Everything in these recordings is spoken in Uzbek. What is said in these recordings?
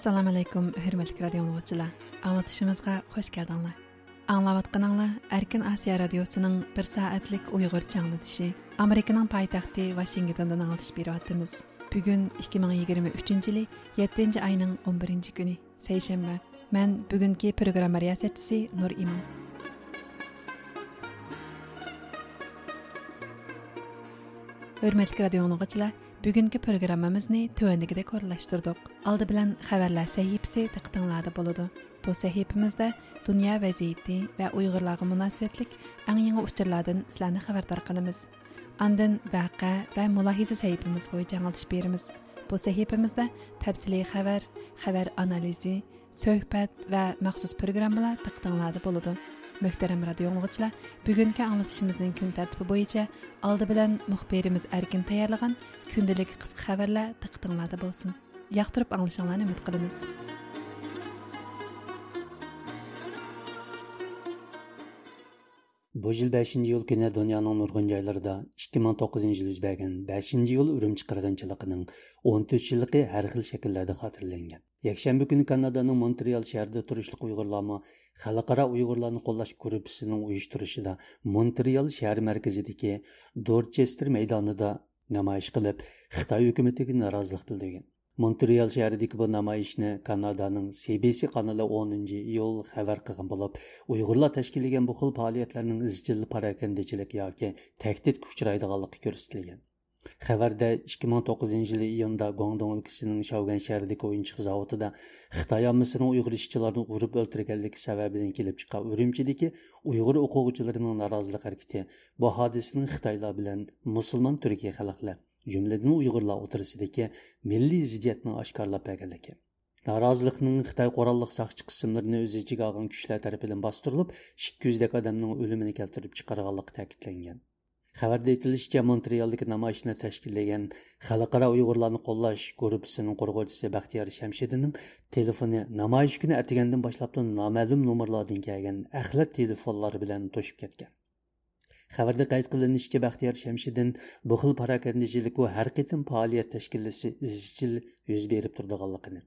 assalomu alaykum hurmatli radio tinglovchilar anglatishimizga xush keldinglar. Anglayotganinglar erkin osiyo radiosining bir soatlik uyg'urcha changlitishi amerikaning poytaxti vashingtondan anglatish beryapmiz bugun 2023 yili 7 oyning 11 kuni seshanba man bugungi programma riyosatchisi nur imon hurmatli radio tinglovchilar bugungi programmamizni tuvandagidek o'rinlashtirdik oldi bilan xabarlar sahifasi diqqatinglarda bo'ladi. Bu sahifamizda dunyo vaziyati va uyg'urlarga munosabatlik eng yangi uchurlardan sizlarni xabardor qilamiz. Andin vaqa va mulohiza sahifamiz bo'yicha anglitish beramiz. Bu sahifamizda tafsiliy xabar xabar analizi suhbat va maxsus programmalar diqqatinglarda bo'ladi. Möhtərəm radio dinləyicilər, bugünkü anlatışımızın gün tərtibi boyunca aldı bilan muxbirimiz Erkin tayyorlagan gündəlik qısqa xəbərlər diqqətinizdə bo'lsin Yaxtırıb anlaşılığını ümid qılırıq. Bu yil 5 iyul kuni dunyoning nurg'un joylarida 2009 yil yuz bergan 5 iyul urumchi qirg'inchiligining 14 yilligi har xil shakllarda xotirlangan. Yakshanba kuni Kanadaning Montreal shahrida turishli Uyg'urlarmi xalqaro Uyg'urlarni qo'llash gruppasining uyushtirishida Montreal shahar markazidagi Dorchester maydonida namoyish qilib, Xitoy hukumatiga norozilik bildirgan. Монтреал шәһәрендәге бу намаишны Канаданың CBC каналы 10 iyul xabar qilgan bo'lib, Uyg'urlar tashkillagan bu xil faoliyatlarning izchil parakandachalik yoki tahdidga uchraydiganligi ko'rsatilgan. Xabarda 2009 yili iyunda Guangdong o'lkasining Шауган шәһәрендәге o'yinchiq zavodida Xitoy ammasining Uyg'ur ishchilarini urib o'ldirganligi sababidan kelib chiqqan Urumchidagi Uyg'ur o'quvchilarining norozilik harakati bu hodisaning Xitoylar bilan musulmon turkiy xalqlar jumladan uyg'urlar o'tirisidagi milliy ziddiyatni oshkorlab berganligi. Norozilikning xitoy qurolliq soqchi qismlarini o'z ichiga olgan kuchlar tarafidan bostirilib ikki yuzdak odamning o'limini keltirib chiqarganligi ta'kidlangan. Xabarda aytilishicha montrealdagi namoyishni tashkillagan xalqaro uyg'urlarni qo'llash gruppasining qurg'uvchisi baxtiyor shamshidinning telefoni namoyish kuni atagandan boshlab noma'lum nomerlardan kelgan axlat telefonlari bilan to'shib ketgan. Xabarda qayd qilinishicha baxtiyor shamshiddin bu xil parakandichilik va har qitim faoliyat tashkillasi izchil yuz berib turdiganligini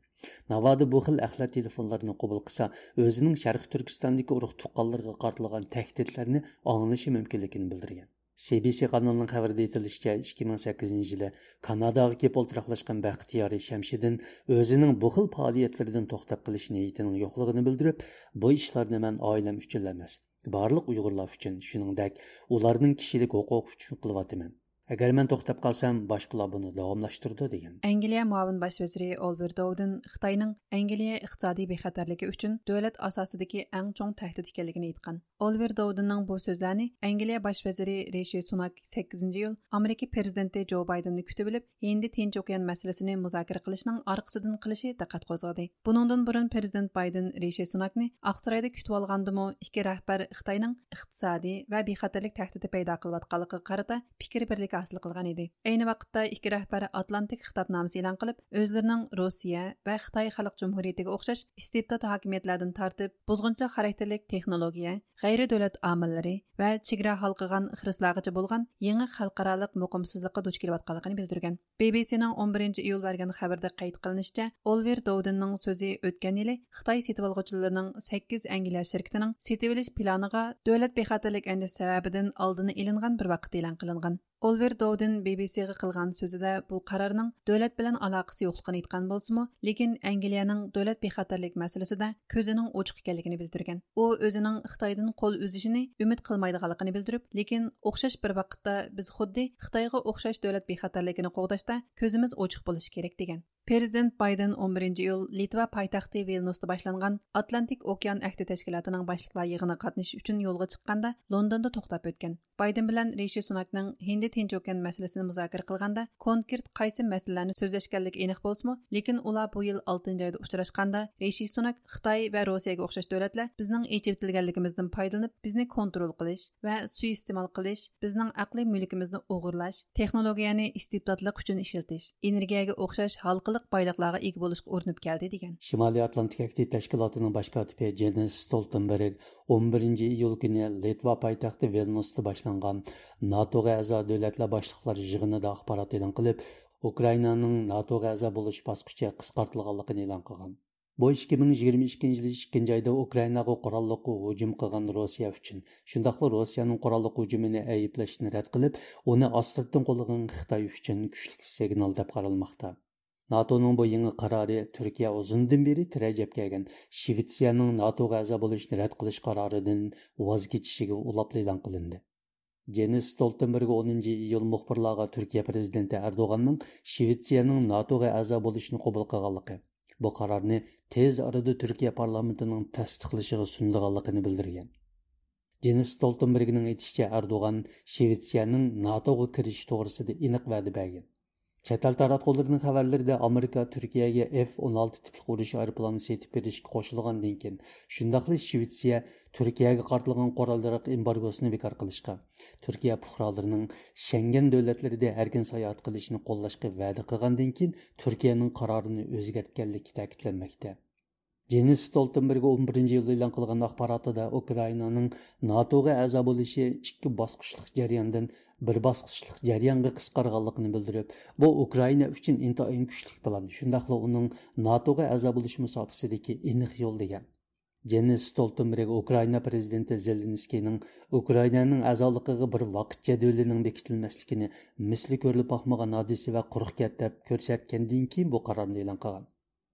navoda bu xil axlat telefonlarini qabul qilsa o'zining sharq turkistondagi urug' tuqqanlarga qartilgan tahdidlarni anglashi mumkinligini bildirgan. CBC kanalının xabarida aytilishicha 2008 yili Kanadaga kelib o'ltiraqlashgan Bəxtiyari Şəmşidin özünün bu xil faoliyatlaridan to'xtab qılış niyyətinin yoxluğunu bildirib, bu ishlarni men oilam uchun Barlıq Uyğurlar üçün, uchun onların kişilik hüquq üçün qılıb atımın. Agar men to'xtab qolsam boshqalar buni davomlashtirdi degan. Angliya muavin bosh vaziri olver dovdin xitoyning angliya iqtisodiy bexatarligi uchun davlat asosidagi eng chong tahdid ekanligini aytgan. Olver dovdinning bu so'zlarini angliya bosh vaziri reshi sunak 8 yil amerika prezidenti jo baydenni kutib olib endi tinch okean masalasini muzokara qilishning orqasidan qilishi diqqat qo'zg'adi. Buningdan burun prezident bayden reshi sunakni oqsaroyda kutib olgandimi ikki rahbar xitoyning iqtisodiy va bexatarlik tahdidi paydo qilayotganligiga qarata fikr birlik ئۈستۈنلۈك қылған еді. ئىدى ئەينى ۋاقىتتا ئىككى Атлантик ئاتلانتىك خىتابنامىسى ئېلان قىلىپ Россия روسىيە Хитаи خىتاي خەلق جۇمھۇرىيىتىگە ئوخشاش ئىستبدات ھاكىمىيەتلەردىن تارتىپ بۇزغۇنچىلىق خاراكتېرلىك تېخنولوگىيە غەيرى دۆلەت ئامىللىرى ۋە چېگرا ھالقىغان خىرىسلارغىچە بولغان يېڭى خەلقئارالىق مۇقىمسىزلىققا دۇچ bildirgan bbcның o'n birinchi iyul bergan xabarda qayd qilinishicha olver dovdinning so'zi o'tgan yili xitoy setib olg'uvchilarning sakkiz angliya shirkitining setib planiga davlat bexatarlik sababidan oldini ilingan bir e'lon qilingan Олвер BBC-ге кылган сүзедә бу карарның дәүләт белән алакасы юклыгын әйткән булсымы, лекин Англияның дәүләт бехатерлек мәсьәләсендә көзенең очык икәнлеген белдергән. У үзенең Хитаендан кол үзишне үмид кылмайдыганлыгын белдереп, ләкин охшаш бер вакытта без худди Хитаега охшаш дәүләт бехатерлегене кугдашта көзебез очык булыш керек деген. Президент Байден 11 июл Литва пайтақты Вильнюсда башланған Атлантик океан әкті тәшкілатының башлықла еғіні қатныш үшін юлга чыққанда Лондонда тоқтап өткен. Байден белән Рейши Сунакның хенді Tinch okean masalasini muzokara qilganda konkret qaysi masalalarni so'zlashganligi aniq bo'lsa lekin ular bu yil 6 oyda uchrashganda Rishi Sunak Xitoy va Rossiyaga o'xshash davlatlar bizning echitilganligimizdan foydalanib bizni kontrol qilish va suiiste'mol qilish, bizning aqliy mulkimizni o'g'irlash, texnologiyani istibdodlik uchun ishlatish, energiyaga o'xshash xalqiliq boyliqlarga ega bo'lishga urinib keldi degan. Shimoliy atlantik aktiv tashkilotining bosh kotibi jenis stoltenberg 11 iyul kuni litva poytaxti vilnusda boshlangan natoga a'zo davlatlar boshliqlari yig'inida axborot e'lon qilib ukrainaning natoga a'zo bo'lish bosqichi qisqartirilganligini e'lon qilgan bu 2022 yil 2 oyda ukrainaga qurolli hujum qilgan rossiya uchun shundoqla rossiyaning qurolli hujumini ayblashni rad qilib uni ostdan qo'llagan xitoy uchun kuchli signal deb qaralmoqda NATOның bu yangi qarori Turkiya uzundan beri tirajab kelgan Shvetsiyaning NATOga a'zo bo'lishni rad qilish qaroridan voz kechishiga ulab e'lon qilindi. Jens Stoltenberg 10 iyul muxbirlarga Türkiya prezidenti Erdoğanның Швециянең NATOга әгъза булышын кабул кылганлыгы, бу карарны тез арада Türkiya парламентының тасдиқлашыгы сундыганлыгын белдергән. Jens Stoltenbergның әйтүчә Erdoğan Швециянең NATOга кириш турысында эниқ вәгъдә бергән. Чатал таратқуларының хәбәрләрендә Америка Төркиягә F-16 типле урыш аэропланы сетеп беришкә кушылгандан кин, Түркияға қартылған қоралдырақ эмбаргосыны бекар қылышқа, Түркия пұқраларының Шенген дөләтлерде әркен саяат қылышыны қолдашқы вәді қылғандан кейін Түркияның қарарыны өзгәткәлі тәкітленмекте. Денис Столтенберг 11 yılda elan qılğan axbaratında Ukraynanın NATOğa əza bolışı iki basqışlıq jarayandan bir basqışlıq jarayanga qısqarğanlığını bildirib, bu Ukrayna üçün intayın güclük plan, şundaqla onun NATOğa əza boluş müsabisidəki yol degan. Денис Столтенберг Украина президенті Зеленскийнің Украинаның азалықығы бір вақыт жедөлінің бекітілмәслігіне мисли көріліп бақмаған адесі вә құрық кәп деп көрсәткенден кейін бұл қарарны елан қаған.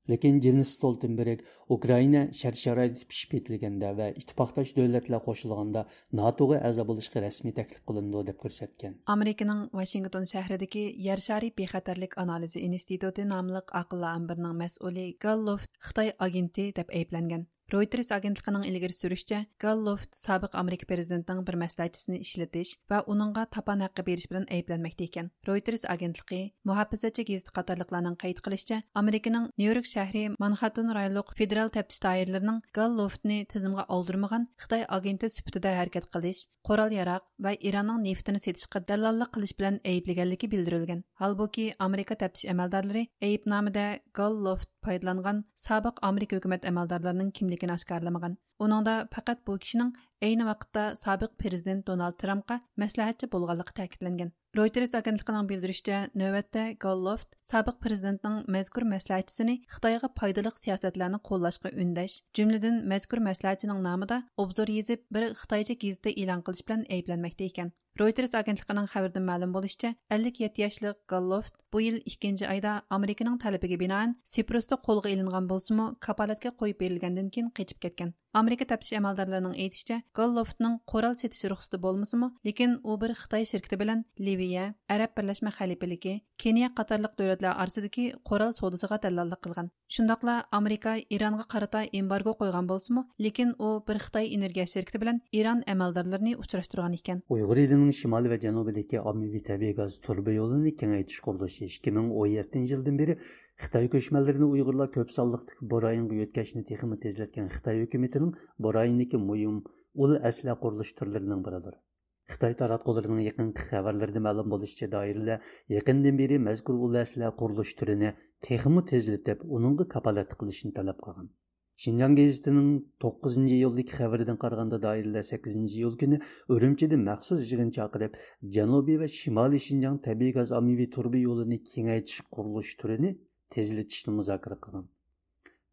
Лекен Денис Столтенберг Украина шәр-шәрайды пішіп етілгенде вә итпақташ дөлетлі қошылғанда НАТОға әза болышқы рәсми тәкліп қылынды деп көрсеткен. Американың Вашингтон шәһридәге Яршари бехатерлік анализы институты намлық ақылы әмбірінің мәсулі Галлофт Қытай агенті деп әйіпләнген. Reuters agentligining ilgari surishicha, Galloft sobiq Amerika prezidentining bir maslahatchisini ishlatish va uningga tapan haqqi berish bilan ayblanmoqda ekan. Reuters agentligi muhofizachi gazeti qatorliqlarning qayd qilishicha, Amerikaning Nyu-York shahri Manhattan rayonlik federal taftish doiralarining Galloftni tizimga oldirmagan Xitoy agenti sifatida harakat qilish, qurol yaroq va Iranning neftini setishga dallollik qilish bilan ayblaganligi bildirilgan. Holbuki Amerika taftish amaldorlari aybnomada Galloft пайдаланған сабық Америка hökumət əməldarlarının kimligini aşkarlamağan. Onunda faqat bu кішінің әйні vaqtda сабық президент Donald Трампқа məsləhətçi болғалық təkidlənген. Reuters агентлігінің bildirişçə, нөвәтті Golloft сабық президентнің мәзгүр məsləhətçisini Xitayğa пайдалық siyasətlərini qollashqa ündəş, cümlədən məzkur məsləhətçinin namında obzor yazıb bir Xitayca gazetə elan qilish bilan ayblənməkdə ekan. Reuters agentligining xabaridan ma'lum bo'lishicha, 57 yoshli Galloft bu yil 2 oyda Amerikaning talabiga binoan Siprusda qo'lga ilingan bo'lsa-mu, kapolatga qo'yib berilgandan keyin qochib ketgan. Amerika taftish amaldorlarining aytishicha, Galloftning qoral setish ruxsati bo'lmasa-mu, lekin u bir Xitoy shirkati bilan Liviya, Arab birlashma xalifaligi, Keniya qatorliq davlatlar orasidagi qoral savdosiga dallollik qilgan. Шундакла Америка Иранга карата эмбарго койган болсымы, ләкин о, бер Хитаи энергия şirkәте белән Иран әмәлдарларын учраштырган икән. Уйгыр иленең шимал ва җанубыдагы аммиви табигый газ турбы юлын киңәйтүш курылышы 2017 жылдан бері Xitay köçmənlərini Uyğurlar köp sallıqdakı Borayınğa yetkəşini texmi tezlətən Xitay hökumətinin Borayındakı mühim ul əslə quruluş xitoy taratqullarining yaqinqi xabarlarida ma'lum bo'lishicha doiralar yaqindan beri mazkur ul asla qurilish turini texmi tezlatib uningga kapolat qilishni talab qilgan Шинжаң гезитінің 9 iyuldagi xabaridan qaraganda doiralar 8 iyul kuni Urumchida maxsus yig'in chaqirib, Janubiy va Shimoliy Шинжаң tabiiy gaz ommaviy turbi yo'lini kengaytirish qurilish turini tezlatishni muzokara qilgan.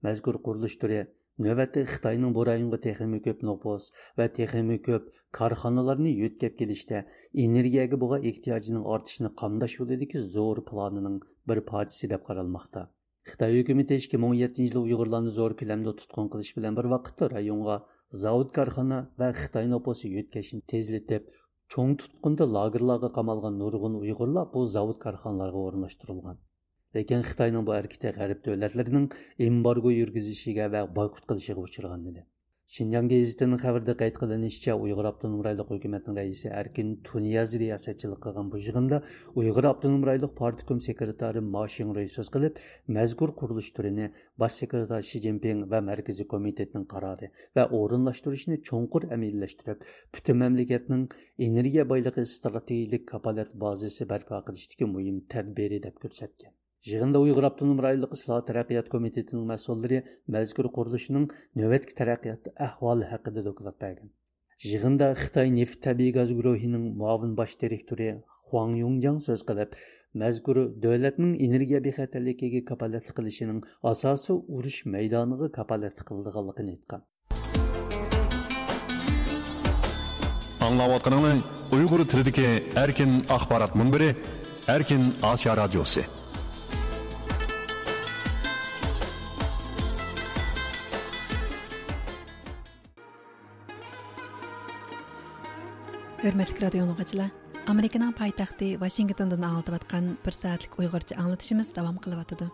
Mazkur qurilish turi navbatda Xitoyning bu rayonga texmi ko'p nopos va texmi ko'p korxonalarni yo'tkab kelishda energiyaga bo'lgan ehtiyojining ortishini qamdash yo'lidagi zo'r planining bir parchasi deb qaralmoqda. xitoy hukumati ikki ming yettinchi yilda uyg'urlarni zo'r ko'lamda tutqun qilish bilan bir vaqtda rayonga zavod korxona va xitoy noposi yo'tkashini tezlatib cho'ng tutqunda lagerlarga qamalgan nurg'un uyg'urlar bu zavod korxonalarga o'rnashtirilgan lekin xitoyning bu harakati g'arb davlatlarining embargo yurgizishiga va boykot qilishiga uchragan edi Шинжаң gazitining хабарда qayd qilinishicha Uyg'ur Abdunum raylıq hökumətinin rəisi Erkin Tuniyaz riyosatchilik qilgan bu yig'inda Uyg'ur Abdunum raylıq partikum sekretari moshin roy so'z qilib, mazkur qurilish turini bosh sekretar Shi zinpin va Markaziy komitetning qarori va o'rinlashtirishni cho'nqur amillashtirib, butun mamlakatning energiya boyligi strategik kapolat bazasi barpo qilishdagi muhim tadbiri deb ko'rsatgan. Жиғында уйғур автоном райлық Ислах Тәрәқият комитетінің мәсуллары мәзгүр құрылышының нөвәткі тәрәқиятты әхвалы хақыда доклад бәген. Жиғында Қытай нефт табиғи газ гүрөһинең муавин баш директоры Хуан Юңжаң сөз кылып, мәзкүр дәүләтнең энергия бехәтерлегегә капалатлык кылышының асасы урыш мәйданыга капалатлык кылдыганлыгын әйткән. Аңлап атканыңны Уйгыр телендәге Erkin Ахбарат мөнбере, Erkin Асия радиосы. Hörmətli radio dinləyicilər, Amerikanın paytaxtı Washingtondan anlatıbatqan bir saatlik Uyğurca anlatışımız davam qılıbatıdı.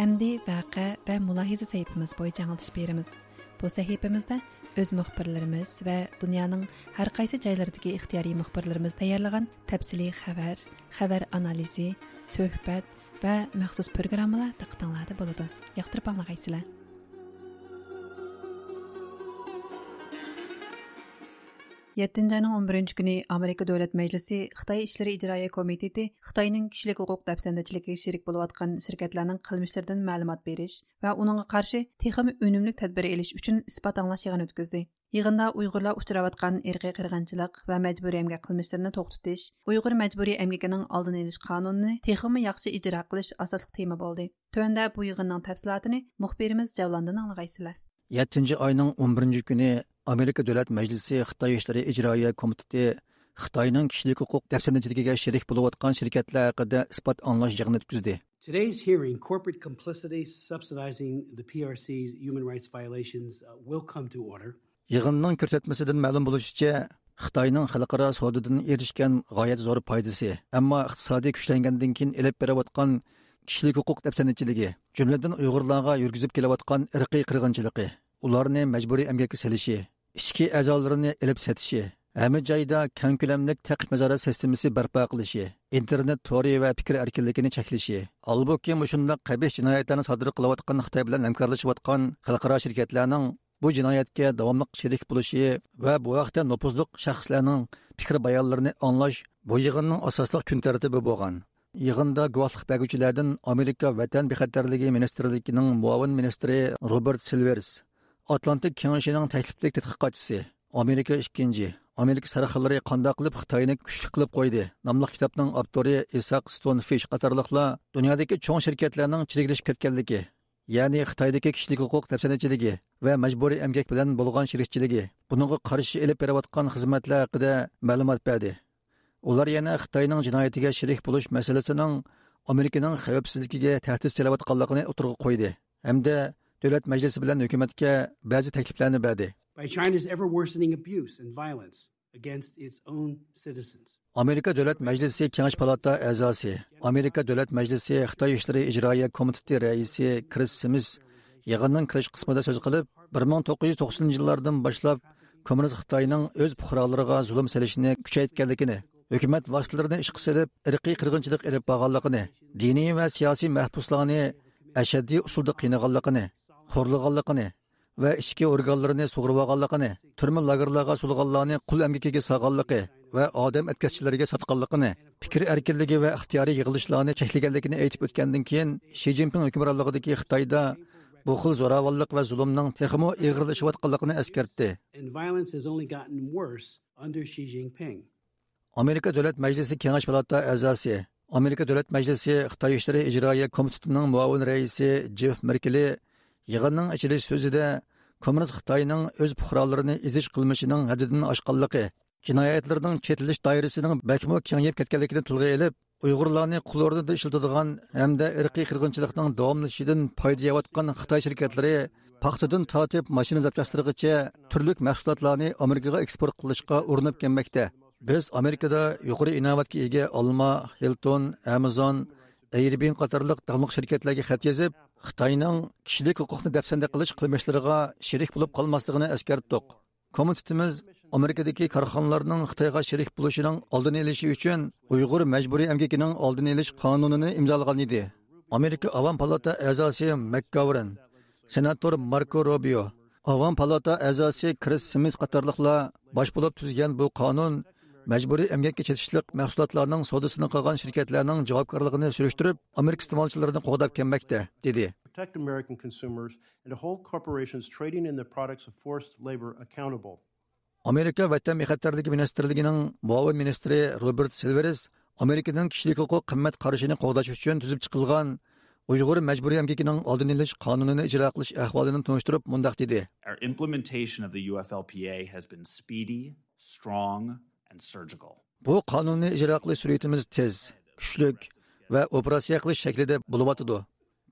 Əmdi vaqe və mülahizə səhifəmiz boyunca anlatış berimiz. Bu səhifəmizdə öz müxbirlərimiz və dünyanın hər qaysı joylaridagi ixtiyari müxbirlərimiz tayyorlagan təfsili xəbər, xəbər analizi, söhbət və məxsus proqramlar diqqətinizdə болады. Yaxtırıb anlağaysızlar. 7 ayning 11 kuni Amerika Davlat Majlisi Xitoy ishlari ijroiya komiteti Xitoyning kishilik huquq dafsandachiligiga sherik bo'layotgan shirkatlarning qilmishlaridan ma'lumot berish va uningga qarshi texmi unumli tadbir elish uchun isbot anglash yig'ini o'tkazdi. Yig'inda Uyg'urlar uchrayotgan irqi qirg'inchilik va majburiy emgak qilmishlarini to'xtatish, Uyg'ur majburiy emgakining oldini olish qonunini texmi yaxshi ijro qilish asosli tema bo'ldi. Tuanda bu yig'inning tafsilotini muxbirimiz Javlondan anglaysizlar. 7 oyning 11 kuni amerika davlat majlisi xitoy ishlari ijroiya komiteti xitoyning kishilik huquq dafsanachiligiga sherik bo'layotgan shirkatlar haqida isbot anglash yig'ini o'tkazdi Today's hearing, corporate complicity subsidizing the PRC's human rights violations uh, will come to order. Yig'inning ko'rsatmasidan ma'lum bo'lishicha, Xitoyning xalqaro savdodan erishgan g'oyat zo'r foydasi, ammo iqtisodiy kuchlangandan keyin elib berayotgan kishilik huquq dafsanachiligi, jumladan Uyg'urlarga yurgizib kelayotgan irqiy qirg'inchiligi, ularni majburiy emgakka selishi ichki a'zolarini ilib setishi hamma joyda kang ko'lamlik taqib nazorat sistemasi barpo qilishi internet tori va fikr erkinligini cheklashi albuki mushundoq qabih jinoyatlarni sodir qilayotgan xitoy bilan hamkorlashayotgan xalqaro shirkatlarning bu jinoyatga davomli sherik bo'lishi va bu vaqtda nupuzliq shaxslarning fikr bayonlarini anglash bu yig'inning asosli kun tartibi bo'lgan. Yig'inda guvohlik berguvchilardan amerika vatan bexatarligi ministrligining muavin ministri robert silvers Atlantik kengashining takliflik tadqiqotchisi Amerika 2. Amerika sarxillari qanday qilib Xitoyni kuchli qilib qo'ydi nomli kitobning avtori isaq Stonefish qatorliqlar dunyodagi cho'ng shirkatlarning chiriklashib ketganligi, ya'ni Xitoydagi kishilik huquq tafsilotchiligi va majburiy emgak bilan bo'lgan shirikchiligi, buningga qarshi elib berayotgan xizmatlar haqida ma'lumot berdi. Ular yana Xitoyning jinoyatiga shirik bo'lish masalasining Amerikaning xavfsizligiga tahdid solayotganligini o'tirg'a qo'ydi hamda Dövlət Məclisi bilan hökumətə bəzi təkliflərini verdi. By China's ever worsening abuse and violence against its own citizens. Amerika Dövlət Məclisi Kengaş Palata əzası, Amerika Dövlət Məclisi Xitay İşləri İcraiyyə Komiteti rəisi Chris Sims yığının kiriş qismində söz qılıb 1990-cı illərdən başlab kommunist Xitayının öz puxralarına zulm silishini kuchaytganligini, hökumət vasitalarini ishqa silib irqiy qirg'inchilik ilib borganligini, diniy va siyosiy mahbuslarni ashaddiy usulda qiynaganligini xo'rlaganligini va ichki organlarini sug'urib olganligini turma lagerlarga sulg'anlarni qul amgikiga solganligi va odam atkazchilarga sotganligini fikr erkinligi va ixtiyoriy yig'ilishlarni cheklaganligini aytib o'tgandan keyin shi zinpin hukmronligidagi xitoyda bu xil zo'ravonlik va zulmning texmo ig'irlashayotganligini eskartdi. Amerika davlat majlisi kengash palata a'zosi amerika davlat majlisi xitoy ishlari ijroiya komitetining muavin raisi jeff merkeli Yig'inning ichilish so'zida kommunist Xitoyning o'z fuqarolarini izish qilmishining haddidan oshganligi, jinoyatlarning chetilish doirasining bakmo kengayib ketganligini tilga olib, Uyg'urlarni qul o'rnida ishlatadigan hamda irqiy qirg'inchilikning davomlashishidan foyda yeyotgan Xitoy shirkatlari paxtadan tortib mashina zapchastlarigacha turli mahsulotlarni Amerikaga eksport qilishga urinib kelmoqda. Biz Amerikada yuqori inovatga ega Alma, Hilton, Amazon, Airbnb qatorliq davomli shirkatlarga xat yozib, Xitoyning kishilik huquqni dafsanda qilish qilmishlariga sherik bo'lib qolmasligini eskartdik. Komitetimiz Amerikadagi korxonalarning Xitoyga sherik bo'lishining oldini olish uchun Uyg'ur majburiy emgakining oldini olish qonunini imzolagan edi. Amerika Avam palata a'zosi McGovern, senator Marco Rubio, Avam palata a'zosi Chris Smith bosh bo'lib tuzgan bu qonun мәҗбүри әмгәккә чәтишлек мәхсулатларның содысыны кылган şirketләрнең җавапкарлыгын сүрештүреп, Америка истемалчыларын кудап кеммәктә, диде. Protect American consumers and to hold corporations trading in the products of forced labor accountable. Америка Ватан мәхәттәрдәге министрлыгының муавин министры Роберт Сильверс Американың кишлек хукук кыйммәт карашын кудаш өчен төзеп чыгылган Uyghur мәҗбүри әмгәкенең алдын алыш канунын иҗра кылыш әһвалын тоныштырып мондак диде. Our implementation of the UFLPA has been speedy, strong, bu qonunni ijro qilish sur'atimiz tez kuchlik va operatsiya qilish shaklida bo'lyotidi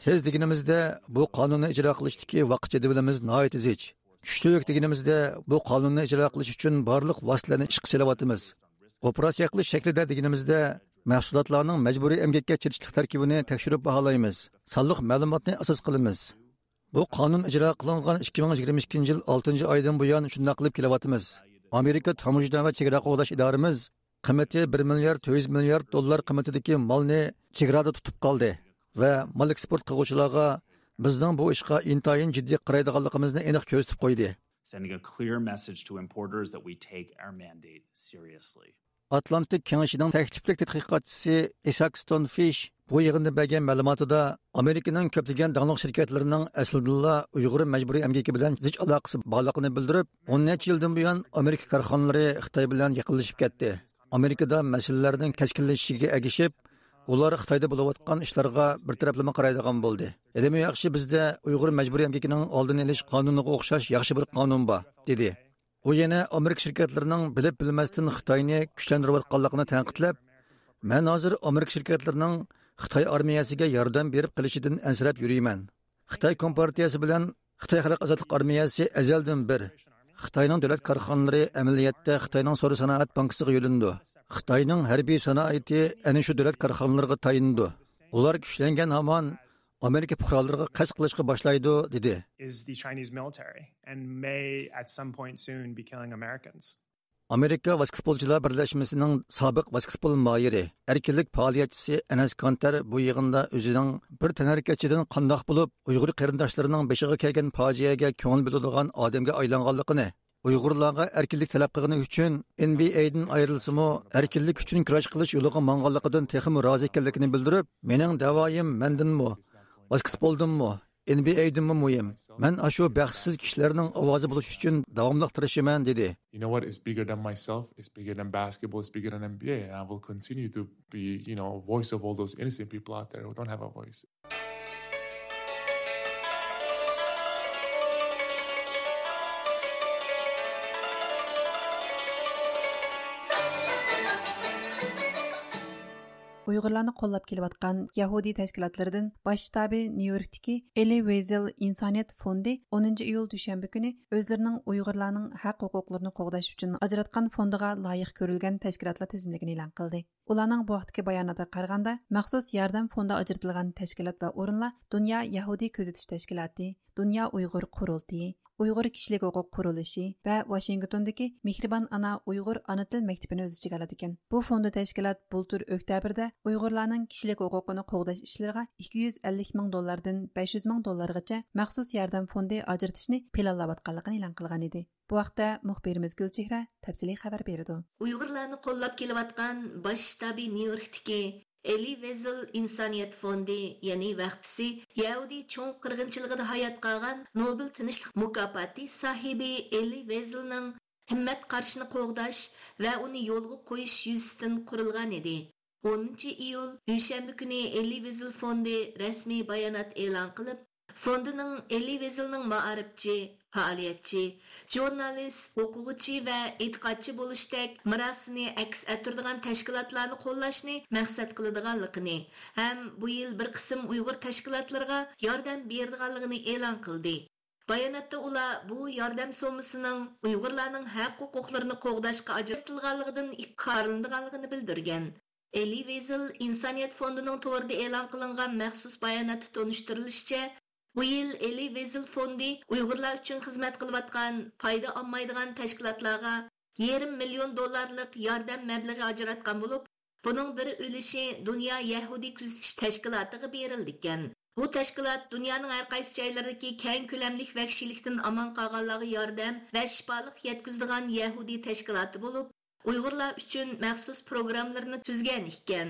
tez deganimizda bu qonunni ijro qilishdagi vaqt jadvalimiz nihoyat zich. Kuchlik deganimizda bu qonunni ijro qilish uchun barliq vositalarni ishga solyapmiz operatsiya qilish shaklida deganimizda mahsulotlarning majburiy emgakka chetishlik tarkibini tekshirib baholaymiz. Sonliq ma'lumotni asos qilamiz. Bu qonun ijro qilingan 2022 yil 6 oydan buyon shunday qilib kelyapmiz amerika tamojda va chegara qo'g'dash idoramiz qiymati 1 milliard 400 milliard dollar qiymatidagi molni chegarada tutib qoldi va mol eksport qiluvchilarga bizning bu ishga intayin jiddiy qaraydiganligimizni aniq ko'rsatib qo'ydi Sending a clear message to importers that we take our mandate seriously. atlantik kengashining takliflik tadqiqotchisi isak stonefish bu yig'inda bergan ma'lumotida amerikaning ko'plagan davlat shirkatlarining aslida uyg'ur majburiy amgaki bilan zich aloqasi borligini bildirib o'n necha yildan buyon amerika korxonalari xitoy bilan yaqinlashib ketdi. Amerikada masalalarning keskinlashishiga agishib ular xitoyda bo'layotgan ishlarga bir taraflama qaraydigan bo'ldi. Ilmi yaxshi bizda uyg'ur majburiy amgakining oldini olish qonuniga o'xshash yaxshi bir qonun bor dedi. U yana amerika shirkatlarining bilib bilmasdan xitoyni kuchlantirayotganligini tanqidlab man hozir amerika shirkatlarining xitoy armiyasiga yordam berib qilishidan ansirab yuriyman. Xitoy kompartiyasi bilan xitoy xalq ozodlik armiyasi azaldan bir. Xitoyning davlat korxonalari amaliyotda xitoyning so'ri sanoat bankisiga yo'lindi. Xitoyning harbiy sanoati ana shu davlat korxonalariga tayindi ular kuchlangan hamon amerika fuqarolariga qasd qilishga boshlaydi dedi. Amerika basketbolchilar birlashmasining sobiq basketbol moyiri erkinlik faoliyatchisi anas kontar bu yig'inda o'zining bir tanarkachidan qandoq bo'lib uyg'ur qarindoshlarining beshig'i kelgan fojiaga ko'ngil bildirgan odamga aylanganligini uyg'urlarga erkinlik talab qilgani uchun nbadan ayrilsimu erkinlik uchun kurash qilish yo'liga manganligidan texmi rozi ekanligini bildirib mening davoyim mandinmi basketboldinmi NBA'dimi. You know what? It's bigger than myself. It's bigger than basketball. It's bigger than NBA. And I will continue to be, you know, a voice of all those innocent people out there who don't have a voice. Uyg'urlarni qo'llab kelayotgan yahudiy tashkilotlaridan bosh shtabi nyu yorkdagi eli vezel insoniyat fondi 10 iyul dushanba kuni o'zlarining uyg'urlarning haq huquqlarini qo'g'dash uchun ajratgan fondiga loyiq ko'rilgan tashkilotlar tizimligini e'lon qildi ularning bu vaqtdagi bayonotga qaraganda maxsus yordam fondi ajratilgan tashkilot va o'rinlar dunyo yahudiy kuzatish tashkiloti dunyo uyg'ur qurultiyi ئۇيغۇر كىشىلىك mehribon قۇرۇلۇشى uyg'ur ona til maktabini o'z ichiga oladi ekan bu fondi tashkilot bultur oktyabrda uyg'urlarning kishilik huquqini qo'g'dash كىشىلىك ikki yuz ellik 250 dollardan besh 500 ming dollargacha maxsus yordam fondi ajratishni planlayotganligini e'lon qilgan edi. Bu vaqtda muxbirimiz gulchehra tafsiliy xabar berdi. Uyg'urlarni qo'llab kelayotgan bosh shtabi nyu yorkdagi Eli Wezel İnsaniyet Fondi, yani vaqfisi, Yahudi çoğun qırğınçılığıda hayat qalğan Nobel Tinchlik Mukafati sahibi Eli Wezel'ning himmat qarshini qo'g'dash va uni yo'lga qo'yish yuzasidan qurilgan edi. 10 iyul dushanba kuni Eli Wezel fondi rasmiy bayonot e'lon qilib, Фондының 50 vezelning ma'arifchi, faoliyatchi, журналист, оқуғычы va e'tiqodchi bo'lishdek mirosini aks ettiradigan tashkilotlarni qo'llashni maqsad qiladiganligini ham bu yil bir qism Uyg'ur tashkilotlariga yordam beradiganligini e'lon qildi. Баянатта ула бу ярдәм сомысының уйгырларның хак хукукларын когдашка ажыртылганлыгын иккарлындыганлыгын белдергән. Эли Везел Инсаният фондының торды элан кылынган махсус баянаты тоныштырылышча, bu yil Eli Wiesel fondi Uyg'urlar uchun xizmat qilayotgan foyda olmaydigan tashkilotlarga yarim million dollarlik yordam mablag'i ajratgan bo'lib, buning bir ulushi Dunyo Yahudi kuzatish tashkilotiga berildi ekan. Bu tashkilot dunyoning har qaysi joylaridagi keng ko'lamlik vahshiylikdan omon qolganlarga yordam va shifolik yetkazadigan Yahudi tashkiloti bo'lib, Uyg'urlar uchun maxsus programmalarni tuzgan ekan.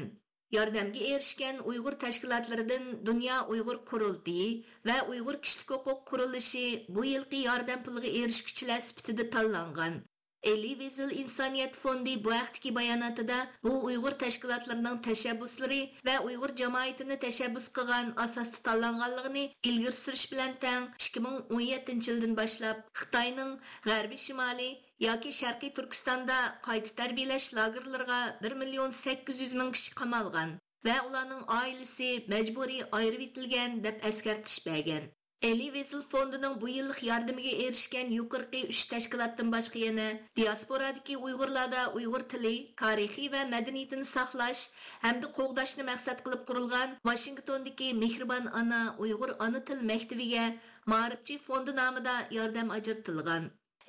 Yordamga erishgan Uyg'ur tashkilotlaridan Dunyo Uyg'ur qurultiyi va Uyg'ur kishilik huquq qurilishi bu yilgi yordam puliga erishguchilar sifatida tanlangan. Eli vizil İnsaniyet Fondi bu vaqtdagi bayonotida bu Uyg'ur tashkilotlarining tashabbuslari va Uyg'ur jamoatini tashabbus qilgan asosda tanlanganligini ilgari surish bilan tang 2017 yildan boshlab Xitoyning g'arbiy shimoliy yoki sharqiy Turkistonda qayta tarbiyalash lagerlariga 1 million 800 ming kishi qamalgan va ularning oilasi majburiy ayirib etilgan deb eskartish bergan. Eli Wiesel fondining bu yillik yordamiga erishgan yuqorqi 3 tashkilotdan boshqa yana diasporadagi Uyg'urlarda Uyg'ur tili, tarixi va madaniyatini saqlash hamda qo'g'dashni maqsad qilib qurilgan Washingtondagi Mehribon ona Uyg'ur ona til maktabiga Ma'rifchi fondi nomida yordam.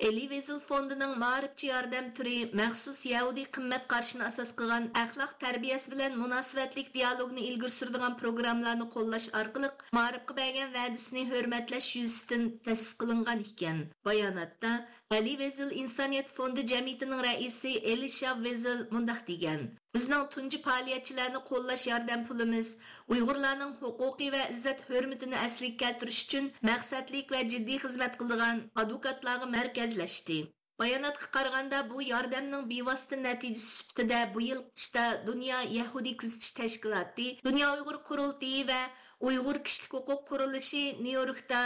50 весел фондының маарипчи ярдәм түрі мәхсус яуди қыммәт қаршына асас қылған әхлақ-тәрбиес білән мұнасыбәтлік диалогны илгір сұрдыған программларны қоллаш арқылық маарипқа бәген вәдісіне хөрмәтләш юзістен тәсіс қылынған екен. Баянатта Ali Vezil insoniyat fondi jamiyatining raisi Elisha Vezil mundaq degan: Bizning tunji faoliyatchilarni qo'llash yordam pulimiz Uyg'urlarning huquqiy va izzat hurmatini asliga keltirish uchun maqsadlik va jiddiy xizmat qilgan advokatlarga markazlashdi. Bayonotga qaraganda bu yordamning bevosita natijasi sifatida bu yil qishda Dunyo Yahudi kuzatish tashkiloti, Dunyo Uyg'ur qurultiyi va Uyg'ur kishilik huquq qurilishi Nyu-Yorkda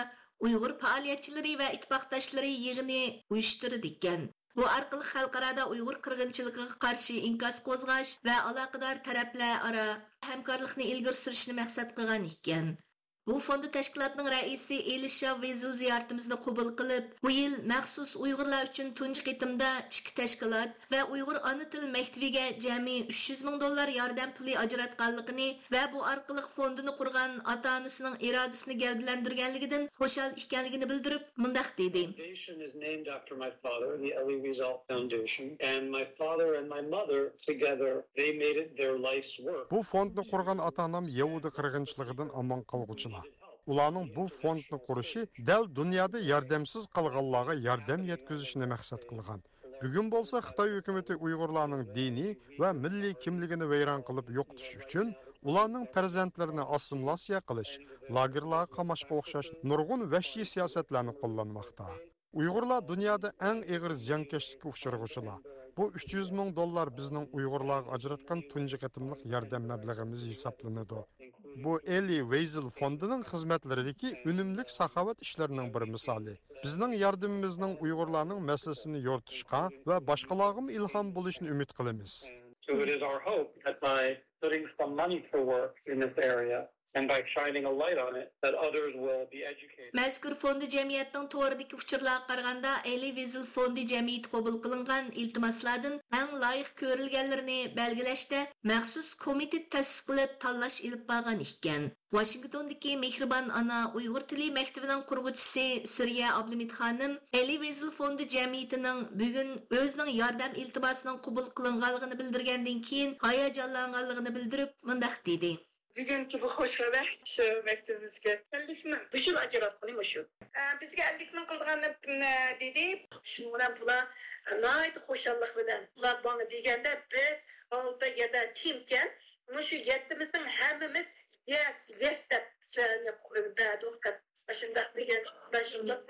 Uyg'ur faoliyatchilari va ittifoqdoshlari yig'ini uyushtirdi ekan. Bu orqali xalqaroda Uyg'ur qirg'inchiligiga qarshi inkos qo'zg'ash va aloqador taraflar aro hamkorlikni ilgari surishni maqsad qilgan ekan. Bu fondi tashkilotining raisi Elisha Vezil ziyoratimizni qabul qilib, bu yil maxsus Uyg'urlar uchun tunji qitimda ikki tashkilot va Uyg'ur ona tili maktabiga jami 300 ming dollar yordam puli ajratganligini va bu orqali fondini qurgan ota-onasining irodasini gavdalantirganligidan xushal ekanligini bildirib, mundaq dedi. is named after my father, the Elie Wiesel Foundation, and my father and my mother together, they made it their life's work. Bu fondni qurgan ota-onam Yahudi qirg'inchiligidan omon qolg'uchilar. Ularning bu fondni qurishi dal dunyoda yordamsiz qolganlarga yordam yetkazishni maqsad qilgan. Bugun bo'lsa xitoy hukumati uyg'urlarning diniy va milliy kimligini vayron qilib yo'qotish uchun ularning farzandlarini assimilyatsiya qilish lagerlarga qamashga o'xshash nurg'un vahshiy siyosatlarni qo'llanmoqda. Uyg'urlar dunyoda eng ig'ir ziyonkashlikka uchrag'uchilar bu 300 ming dollar bizning uyg'urlarga ajratgan tunji yordam mablag'imiz hisoblanadi. Bu Eli Weisel fondining xizmatlaridagi unumli saxovat ishlarining bir misoli. Bizning yordamimizning Uyg'urlarning masalasini yoritishga va boshqalarga ilhom bo'lishini umid qilamiz. So it is our hope that by putting some money to work in this area, Мәзкүр фонды cəmiyyətinin toridagi uchurlarga qaraganda Eli Wiesel fondi cəmiyyəti qabul qilingan iltimoslardan лайық layiq ko'rilganlarini belgilashda maxsus komitet ta'sis qilib tanlash ilib borgan ekan. Washingtondagi Mehribon ana Uyg'ur tili maktabining qurg'uvchisi Suriya Abdumit xonim Eli fondi jamiyatining bugun o'zining yordam iltimosining qabul qilinganligini bildirgandan keyin hayajonlanganligini bildirib, mundaq Bugünkü bu xoş xəbər şu mektubumuzda. məktəbimizə gəldikmi? Bu gün acıratqanım şu. Ee, biz gəldikmi qıldığını dedi. Şuna bula e, nəhayət xoşallıq bilan. Ular bana deyəndə biz alda ya da kimkən şu yettimizin hamımız yes yes deb sizlarni e, bədi vaqt başında degan başında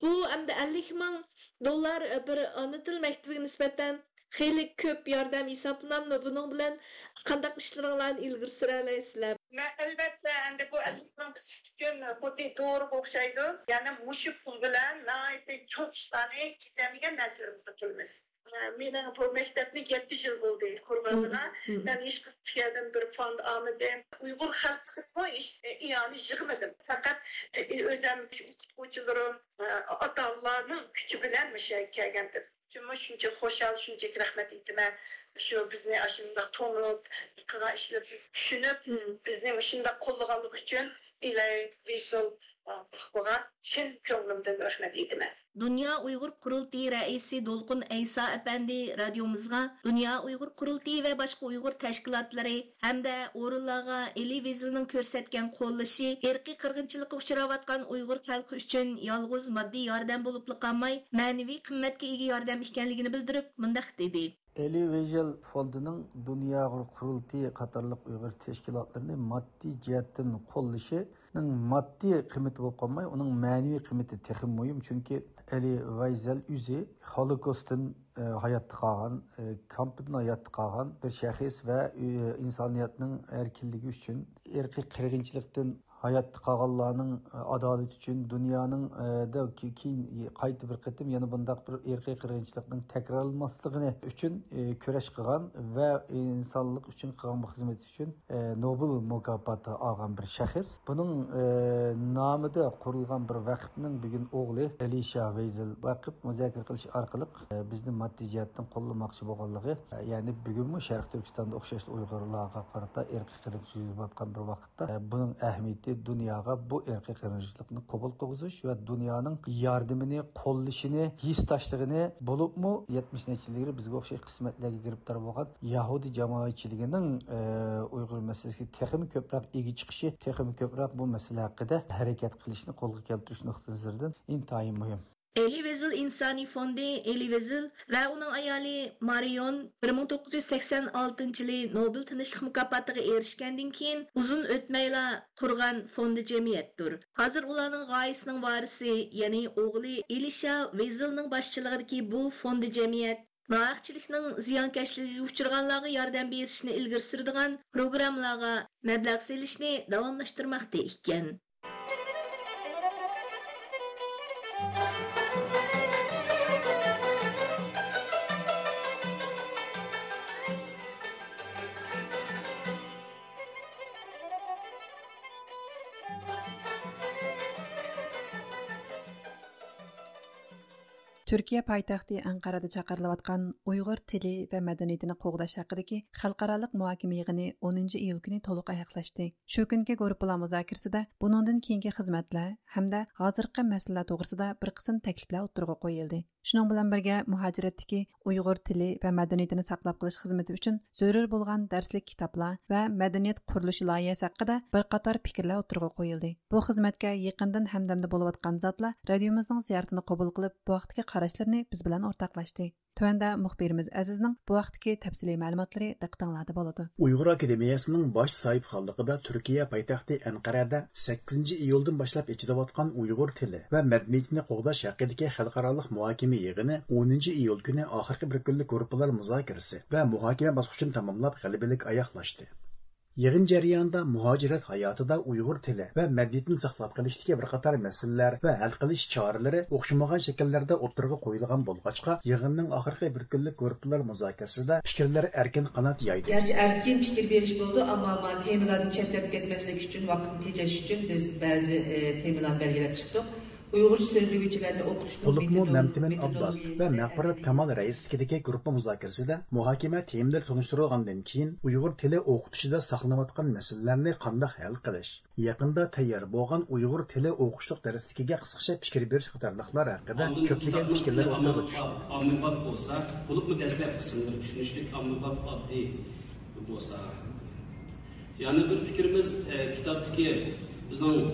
Bu hem de 50 ming dolar e, bir ana til maktabiga nisbatan xeyli ko'p yordam hisoblanamdi buning bilan qandaq ishlaringlarni ilgari suralaysizlar albatta endi bu biz uchun xuddi to'g'ri o'xshaydi. Ya'ni mushu pul bilan cho'q ishlarni ketadigan narsalarimizni qilamiz. Meni bu maktabni yetti yil bo'ldi qurganina man hech yerdan bir fond olmadim. Uyg'ur xalqi bu iyoni yig'madim. Faqat o'zim o'qituvchilarim ota onalarning kuchi bilan kelgandim Cümə şüncə xoşal, şüncə rəhmət etmə. Şu bizni aşında tonup, qıra işləb, düşünüb, bizni aşında qollığanlıq üçün ilə Veysel Baxbora şən könlümdən rəhmət etmə. Dünya Uygur Qurultayı rəisi Dolqun Əysa əfəndi radiomuzğa Dünya Uygur Qurultayı və başqa Uygur təşkilatları həm də orunlarga televiziyaның göstərgən qollaşı irqi qırğınçılıqqa uçrayotgan Uygur xalqı üçün yalğız maddi yardım bolub qalmay, mənəvi qiymətə ega yardım ekanligini bildirib, mındaq dedi. Eli Vejel Fondining Dünya Qurultayı qatarlıq Uygur təşkilatlarını maddi cəhətdən qollaşının maddi qiyməti olub qalmay, onun mənəvi qiyməti texim mühim, çünki Әлі Вайзел үзі Холокостың хаятты қаған, Кампыдың хаятты қаған бір шәхес вә инсаниятның әркілігі үшін әркі қырғыншылықтың hayotda qolganlarning adolat uchun dunyoning da keyin qayta bir qatim yana bundaq bir irqiy qirg'inchilikning takrorlanmasligini uchun kurash qilgan va insonlik uchun qilgan bu xizmati uchun nobel mukofoti olgan bir shaxs. Buning nomida qurilgan bir vaqfning bugun o'g'li alisha veyzel vaqf muzokara qilish orqali bizni moddiy jihatdan qo'llamoqchi bo'lganligi ya'ni bugunmi sharq turkistonda o'xshash uyg'urlarga qarata irqiy qirg'inchilik yuzayotgan bir vaqtda buning ahamiyati дүнияға бұ بۇ ئىرقىي قېرىندىشلىقنى قوبۇل قىلغۇزۇش ۋە دۇنيانىڭ ياردىمىنى قوللىشىنى ھېس تاشلىغىنى بولۇپمۇ يەتمىش نەچچە يىل ilgari o'xshash qismatlarga giribdor bo'lgan yahudi jamoatchiligining e, uyg'ur masalasiga ko'proq ega chiqishi texmi ko'proq bu masala haqida harakat qilishni qo'lga keltirish nuqtai nazaridan intayin muhim. Eli Vezil İnsani Fondi Eli Vezil ve onun ayali Marion 1986 yılı Nobel Tinçlik mükafatıga erişkenden keyin uzun ötmeyla құрған fondi cemiyettir. Hazır ulanın gayesinin varisi yani oğlu Elisha Vezil'nin başçılığındaki bu fondi cemiyet Naqçılıqның ziyankeşliği uçurganlarga yardım berishni ilgir sürdigan programlarga məbləğ selishni davamlaşdırmaqda. Türkiye paytaxtı Ankara'da çağırılavatqan Uygur tili ve medeniyetini qoğdaş haqidagi xalqaralıq muhakime yığını 10. iyul günü toluq ayaqlaşdı. Şu günkü grupla müzakirəsidə bunundan keyingi xizmətlər hamda hazırki məsələlər toğrisida bir qism təkliflər oturuğa qoyildi. Шуның белән бергә мухаҗиратдагы Уйғур тили ва мәдәниятini саклап калыш хезмәте өчен зөрүр булган дәреслек китаплар ва мәдәният курылышы лайясы хакында бер катар фикерләр отырга коелды. Бу хезмәткә якындан һәмдәмдә булып аткан затлар радиомызның зияртын кабул кылып, бу вакытка qarashlarni biz bilan o'rtoqlashdi мөхбирimiz muxbirimiz Azizning bu vaqtdagi мәгълүматлары ma'lumotlari diqqatinglarda Уйгыр академиясының akademiyasining bosh sahifxonligida Turkiya poytaxti Anqarada 8 iyuldan boshlab ichilayotgan уйгыр tili va madaniyatini кугдаш haqidagi xalqaro muhokama йыгыны 10 iyul kuni oxirgi bir көнлек группалар muzokarasi va muhokama bosqichini тәмамлап g'alabalik аяклашты. Yığın cəryanında mühacirət həyatıda Uyğur dili və mədəniyyətini saxlab qalışdakı bir qator məsələlər və həll qilish çarələri oxşamağan şəkillərdə oturğa qoyulğan bolğaçqa yığının axırki bir günlük qruplar müzakirəsində fikirlər erkin qanat yaydı. Gerçi erkin fikir veriş oldu amma temaların çətlib getməsi üçün vaxtını təcəş üçün biz bəzi e, temalar belgiləyib çıxdıq. Uyghur sözlügüçilerini okutuşlu Bulupmu Memtimen Abbas ve Mehparat Kamal reislikideki grupa muzakeresinde muhakeme terimleri tanıştırılgandan keyin Uyghur tili okutuşida saqlanayotgan masalalarni qanday hal qilish yaqinda tayyor bo'lgan Uyg'ur tili o'qishliq darsligiga qisqacha fikr berish qatorliqlar haqida ko'plagan fikrlar o'rtaga tushdi. Ommabop bo'lsa, bo'libmi dastlab qismda tushunishlik ommabop oddiy bo'lsa. Yana bir fikrimiz kitobdagi bizning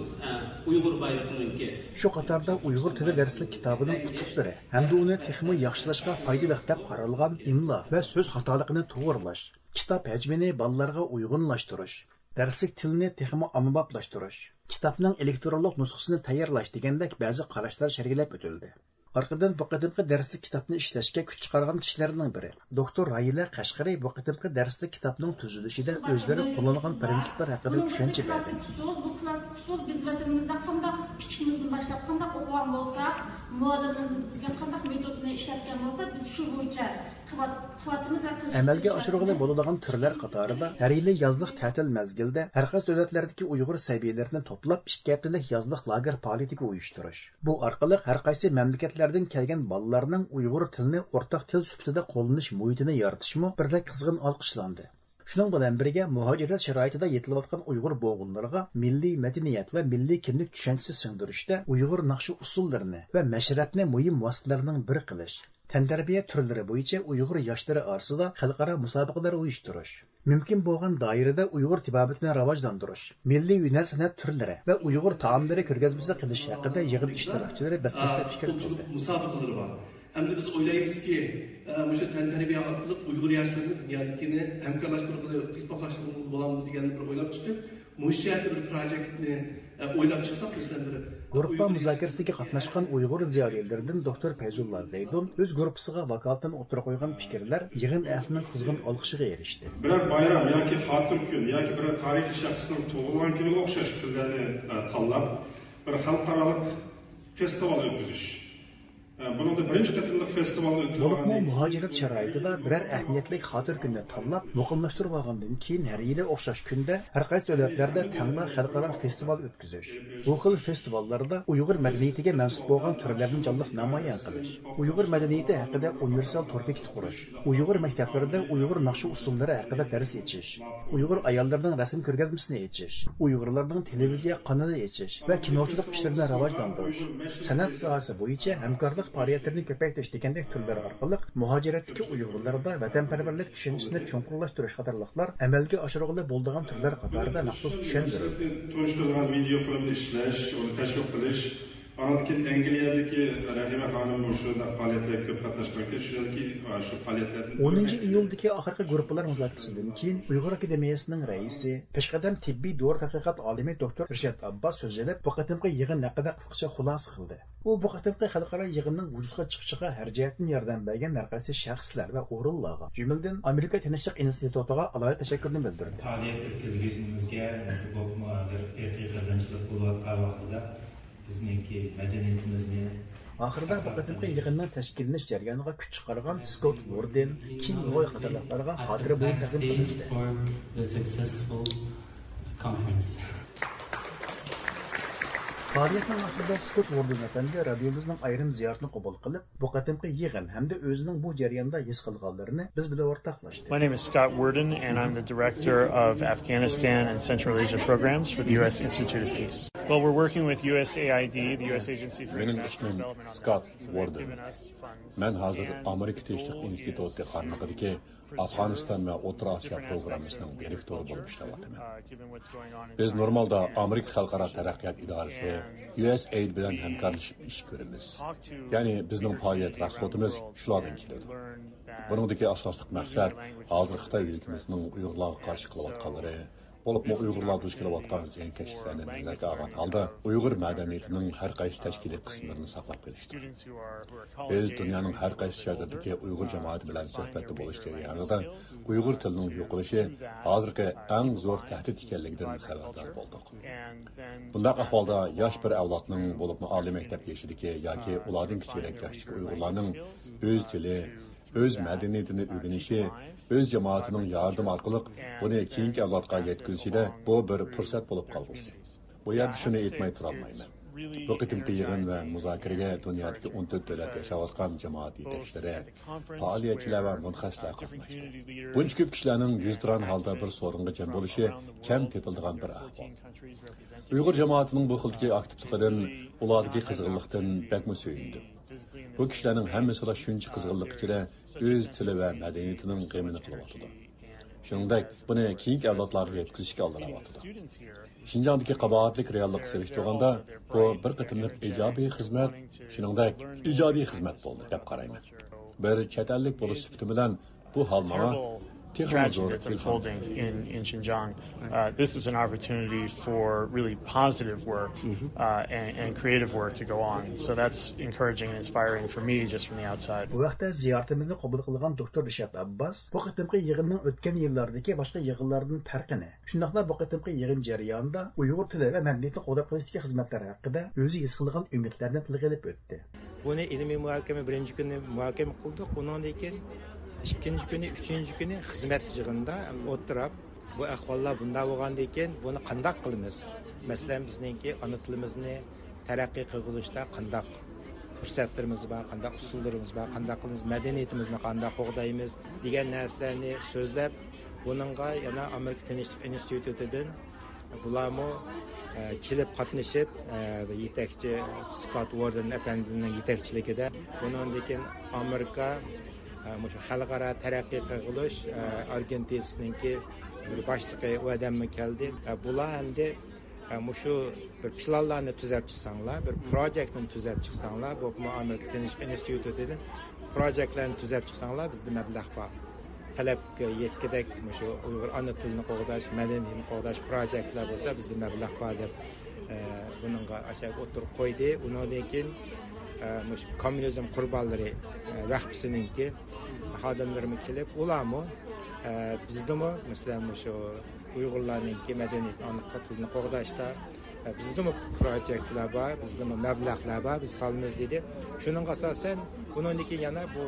uyg'ur bayrog'iniki shu qatorda uyg'ur tili darslik kitobining qutuqlari hamda uni texmi yaxshilashga foydali deb qaralgan imlo va so'z xatoligini to'g'irlash kitob hajmini bolalarga uyg'unlashtirish darslik tilni texmi ommaboplashtirish kitobning elektronlik nusxasini tayyorlash degandek ba'zi qarashlar shargilab o'tildi. Arqadan bu qadimqi darslik kitobni ishlashga kuch chiqargan kishilarning biri. Doktor Rayila Qashqari bu qadimqi darslik kitobning tuzilishida o'zlari qo'llangan prinsiplar haqida tushuncha berdi. Bu klassik usul biz vatanimizda qanday kichikimizdan boshlab qanday o'qigan bo'lsak, muallimlarimiz bizga qanday metodni ishlatgan bo'lsa, biz shu bo'yicha Әмәлгә ашырғылы болыдаған түрләр қатарында әр елі язлық тәтіл мәзгілді әр қайсы дөләтлердегі ұйғыр сәбиелерін топлап ішкі әптілік язлық лагер политика uyushtirish. Bu orqali har qaysi mamlakatlardan kelgan bolalarning Uyg'ur tilini o'rtaq til sifatida qo'llanish muhitini yaratishmi birdek qizg'in olqishlandi. Shuning bilan birga muhojirat sharoitida yetilayotgan Uyg'ur bo'g'inlariga milliy madaniyat va milliy kimlik tushunchasi singdirishda Uyg'ur naqshi usullarini va mashratni muhim vositalarning biri qilish tantarbiya turlari bo'yicha uyg'ur yoshlari orasida xalqaro musobaqalar uyushtirish mumkin bo'lgan doirada uyg'ur tibobatini rivojlantirish milliy hunar san'at turlari va uyg'ur taomlari ko'rgazmasi qilish haqida yig'in ishtirokchilari basbasda fikr qildi musobaqalar bor Endi biz o'ylaymizki, o'sha tantarbiya orqali Uyg'ur yoshlarni dunyodagini hamkorlashtirib, ittifoqlashtirib bo'lamiz degan bir o'ylab chiqib, musha bir proyektni o'ylab chiqsak, bizlar bir Группа музакирасыга катнашкан уйгыр зиярилердин доктор Файзулла Зайдун өз группасыга вакалтын отура койган пикирлер йыгын әфнин кызгын алгышыга эришти. Бирәр байрам яки хатыр күн, яки бирәр тарихи шәхеснең тугылган көне охшаш телләрне э, бір бер халыкаралык фестиваль өткүзүш. Hə, bunun da birinci qatımlıq festival ötürüldü. Muhacirət şəraitində birər əhəmiyyətli xatir gündə tanlab, muqimləşdirib alğandan keyin hər il oxşaş gündə hər qaysı dövlətlərdə tanla xalqara festival ötküzüş. Bu xil festivallarda Uyğur mədəniyyətinə mənsub olan türlərini canlıq namayan qılış. Uyğur mədəniyyəti haqqında universal torpik quruş. Uyğur məktəblərində Uyğur naxşı usulları haqqında dərs keçiş. Uyğur ayollarının rəsm ko'rgazmasini yechish uyg'urlarning televiziya qonini yechish va kinochilik ishlarini rivojlantirish san'at sohasi bo'yicha hamkorlik faoliyatlarini ko'paytirish degandek turlar orqali muhojiratdagi uyg'urlarda vatanparvarlik tushunchasini cho'nqurlashtirish qatorliqlar amalga oshirg'ili bo'ldigan turlar qatorida maxsus tushuntirildi анан кийин англиядеги рахима ханым ушундай фаалиятлерге көп катнашкан экен ошондон кийин ушу фаалиятлердин онунчу июлдагы акыркы группалар музакирасиден кийин уйгур академиясынын раиси пешкадам тиббий доор доктор ришат аббас бу кыскача кылды u bu qatımqi xalqaro yig'inning vujudga chiqishiga har yordam bergan narqasi shaxslar va o'rinlarga jumladan amerika tinchlik institutiga tashakkurni bildirdi. Bizningki madaniyatimizni bu qatimqi yig'inning tashkillanish jarayoniga kuch chiqargan Scott Warden, King Roy qatorliqlarga xotira bo'yi taqdim qilindi. Faoliyatning Scott Warden efendi radiomizning ayrim ziyoratini qabul qilib, bu qatimqi yig'in hamda o'zining bu jarayonda his qilganlarini biz bilan o'rtoqlashdi. My name is Scott Worden and I'm the director of Afghanistan and Central Asia programs for the U.S. Institute of Peace. Well, we're working with USAID, the U.S. Agency for Benim International ismim. Scott funds Men hozir Amerika Tinchlik instituti is Afğanistan və Orta Asiya proqramısının direktoru olub işləyirim. Biz normalda Amerika Xalqara Tərəqqiyat İdarəsi USAID bilan həmkarlaşıb iş görürüz. Yəni bizning fəaliyyət rəxsatımız şulardan keladi. Buningdagi asosli maqsad hozir Xitoy hukumatining Uyg'urlarga qarshi qilayotganlari Болып Uyğurlar duş kelib atqan ziyankeşliklərdən nəzərdə alan halda Uyğur mədəniyyətinin hər qaysı təşkili qismlərini saxlab gəlişdi. Biz dünyanın hər qaysı şəhərindəki Uyğur cəmiyyəti bilan söhbətdə buluş jarayonida Uyğur tilinin yo'qolishi hozirgi eng zo'r təhdid ekanligidan xabardor bo'ldik. Bundaq ahvolda yosh bir avlodning bo'lib oliy maktab yoshidagi yoki ulardan kichikroq yoshdagi Uyğurlarning o'z tili, өз мәдениетini үгініші, өз жамаатының ярдым арқылық бұны кейінгі авлатқа жеткізішіде бұл бір пұрсат болып қалғысы. Бұл ярды шыны етмей тұралмаймын. Бұл қытымқы иығын вә мұзакірге дүниядегі 14 дөләт яшаватқан жамаат етекшілері, пағалиетшілер вә мұнқашлар қатнашты. Бұнч көп кішілерінің жүздіран халда бір сорынғы жем болышы кәм тепілдіған бір ақпан. Uyghur жамаатының бұл қылдығы активтіқыдың, ұладығы қызғылықтың бәкмі сөйінді. Bu kishilarning hammasi shuncha qizg'inlik ichida o'z tili va madaniyatining qiymini qilyotdi. Shuningdek, buni keyingi avlodlarga yetkazishga aldiryapti. Shinjongdagi qabohatlik reallik selishtirganda bu bir qatimliq ijobiy xizmat, shuningdek ijodiy xizmat bo'ldi deb qarayman. Bir chet ellik bo'lish sifati bilan bu hol tragedy that's unfolding in, in Xinjiang. Uh, this is an opportunity for really positive work uh, and, and creative work to go on. So that's encouraging and inspiring for me just from the outside. Bu vaqtda ziyoratimizni qabul qilgan doktor Rishad Abbas bu qitimqi yig'inning o'tgan yillardagi boshqa yig'inlardan farqini, shundaqla bu qitimqi yig'in jarayonida Uyg'ur tili va madaniyatini qo'llab qo'yishdagi xizmatlar haqida o'zi his qilgan umidlarni tilga ilib o'tdi. Buni ilmiy muhokama birinchi kuni muhokama qildik. Undan keyin ikkinchi kuni uchinchi kuni xizmat yig'inida o'tirib bu ahvollar bunday bo'lgandan keyin buni qandoq qilamiz? Masalan bizningki ona tilimizni taraqqiy qilishda qandoq fursatlarimiz bor qandoq usullarimiz bor qandoq qilamiz madaniyatimizni qandoq qo'g'daymiz degan narsalarni so'zlab buningga yana amerika tinchlik institutidan bularmi e, kelib qatnashib e, yetakchi skott warden apandining yetakchiligida bundan keyin amerika shu xalqaro taraqqiy qilish e, argentinasninki bir boshlig'i u odammi keldi. E, bular endi e, shu bir planlarni tuzab chiqsanglar bir projektni tuzab chiqsanglar bu amerika tinchlik institutidan projektlarni tuzab chiqsanglar bizda mablag' bor. Talabga yetkidek shu uyg'ur ona tilini qo'g'dash madaniyatni qo'g'dash projektlar bo'lsa bizda mablag' bor deb bunga o'tirib qo'ydi. Undan keyin shu kommunizm qurbonlari vahbisininki xodimlarimiz kelib ularmi biznimi masalan shu uyg'urlarninki madaniyat ona tilini qo'g'dashda biznimi projektlar bor biznimi mablag'lar bor biz solamiz dedi. Shuning asosan undan keyin yana bu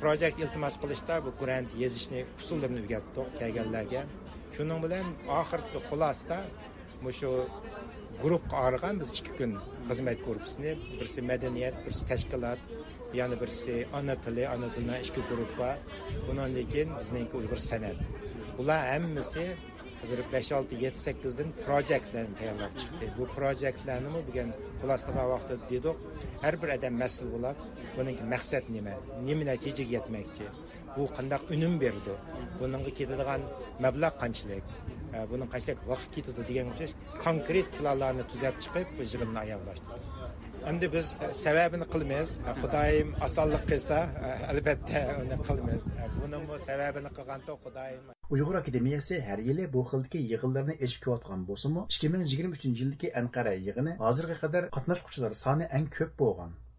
projekt iltimos qilishda bu grant yozishni usullarini o'rgatdik kelganlarga. Shuning bilan oxirgi xulosada shu guruhga ayirgan biz ikki kun xizmat korpusini birisi madaniyat birisi tashkilot yana birisi ona tili ona tilidan ikki guruh bundan keyin bizniki uyg'ur san'at. Bular hammasi bir besh olti yetti sakkizdan projektlarni tayyorlab chiqdi. Bu projektlarni bugun xulosaga vaqtida dedik. Har bir odam mas'ul bo'lib buning maqsad nima? Nima natijaga yetmoqchi? Bu qandaq unum berdi? Bunga ketadigan mablag' qanchalik? Buni qanchalik vaqt ketadi degan o'xshash konkret planlarni tuzab chiqib bu yig'inni oyoqlashdi endi biz sababini qilmaymiz. Xudoyim osonlik qilsa albatta uni qilmaymiz. Buni sababini qilganda xudoyim uyg'ur akademiyasi har yili bu xildagi yig'inlarni eshib kelayotgan bo'lsimi ikki ming yigirma uchinchi yildagi anqara yig'ini hozirga qadar qatnashuvchilar soni eng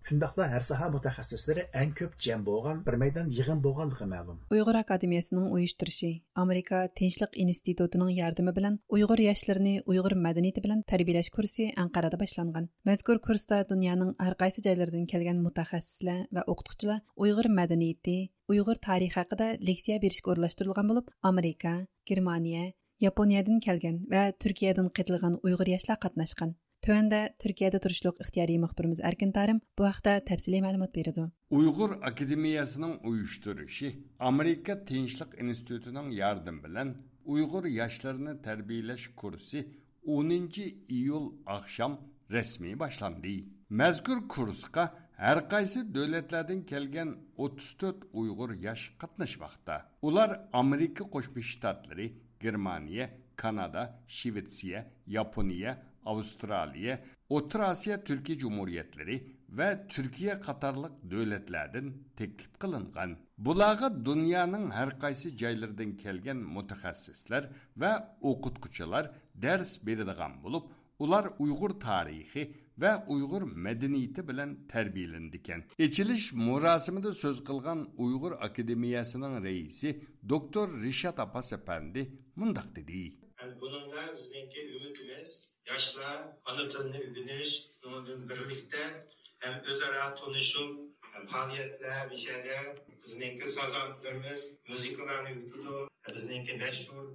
Шундакла һәр саһа мутахассислары иң көп җәм булган бер мәйдан йыгын булганлыгы мәгълүм. Уйгыр академиясының оештырышы Америка Тинчлек институтының ярдәме белән уйгыр яшьләренә уйгыр мәдәнияте белән тәрбияләш курсы Анкарада башланган. Мәзкур курста дөньяның һәр кайсы җайлардан килгән мутахассислар ва оқытучылар уйгыр мәдәнияте, уйгыр тарихы хакында лекция беришкә орлаштырылган булып, Америка, Германия, Япониядан килгән ва Төркиядән кытылган уйгыр яшьләр катнашкан. Төәнді Түркияда тұрышлық ұқтияри мұқпырымыз әркін тарым бұл ақта тәпсілей мәлімат береді. Uyghur академиясының uyuşturuşu Америка Tinçlik институтының yardım bilen Uyghur yaşlarını terbiyeleş курсы 10. iyul akşam resmi başlandı. Mezkur курска һәр kaysi дәүләтләрдән kelgen 34 Uygur катнаш katlaşmakta. Ular Amerika Koşmuş штатлары, Germaniya, Kanada, Şivetsiye, Yaponiya, Avstraliya, Otrasiya Türkiye Cumhuriyetleri ve Türkiye Katarlık devletlerden teklif kılıngan. Bulağa dünyanın her kaysi caylardan kelgen mutahassisler ve okutkuçular dars berdigan bulup, ular Uygur tarihi ve Uygur medeniyeti bilen terbiyelendiken. İçiliş murasimida söz kılgan Uygur Akademiyasının reisi Doktor Rişat Apas Efendi mundaq dedi. Yani bunun da bizdeki ümitimiz yaşlar ana tilini öğreniş, onun birlikte hem özara tanışıp hem faaliyetler bir şeyde bizdeki sazantılarımız, müzikalarını öğretiyor, bizdeki meşhur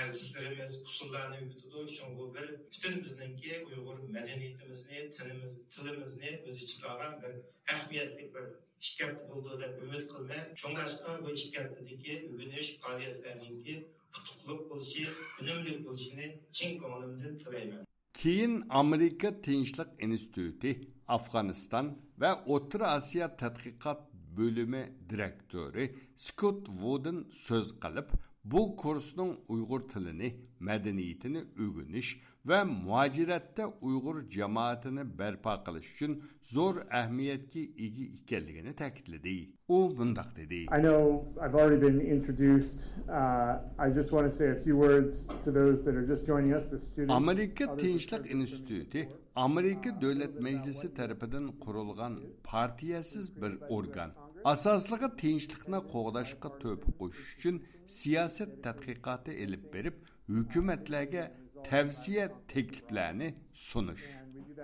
elbislerimiz, usullarını öğretiyor. Çünkü bu bir bütün bizdeki Uygur medeniyetimizni, tilimiz, tilimizni biz içine alan bir ehemmiyetli bir işkepti bulduğu da ümit kılmaya. Çoğunlaşka bu işkeptideki öğreniş faaliyetlerinin qutuqliq bo'lishi unumli bo'lishini chin ko'nglimdan tilayman keyin amerika tinchlik instituti afg'oniston va o'rta osiyo tadqiqot bo'limi direktori skott vudin so'z qilib bu kursning uyg'ur tilini madaniyatini o'rganish va muajiratda uyg'ur jamoatini barpo qilish uchun zo'r ahamiyatga ega ekanligini ta'kidladi u bundoq dedi I know I've already been introduced. Uh, I just want to say a few words to those that are just joining us, the students. Amerika Tinchlik instituti Amerika Davlat Majlisi tarafidan qurilgan partiyasiz bir organ. Asosligi tinchlikni qo'g'dashga to'p qo'shish uchun siyosat tadqiqoti elib berib, hukumatlarga tavsiya takliflarni sunish.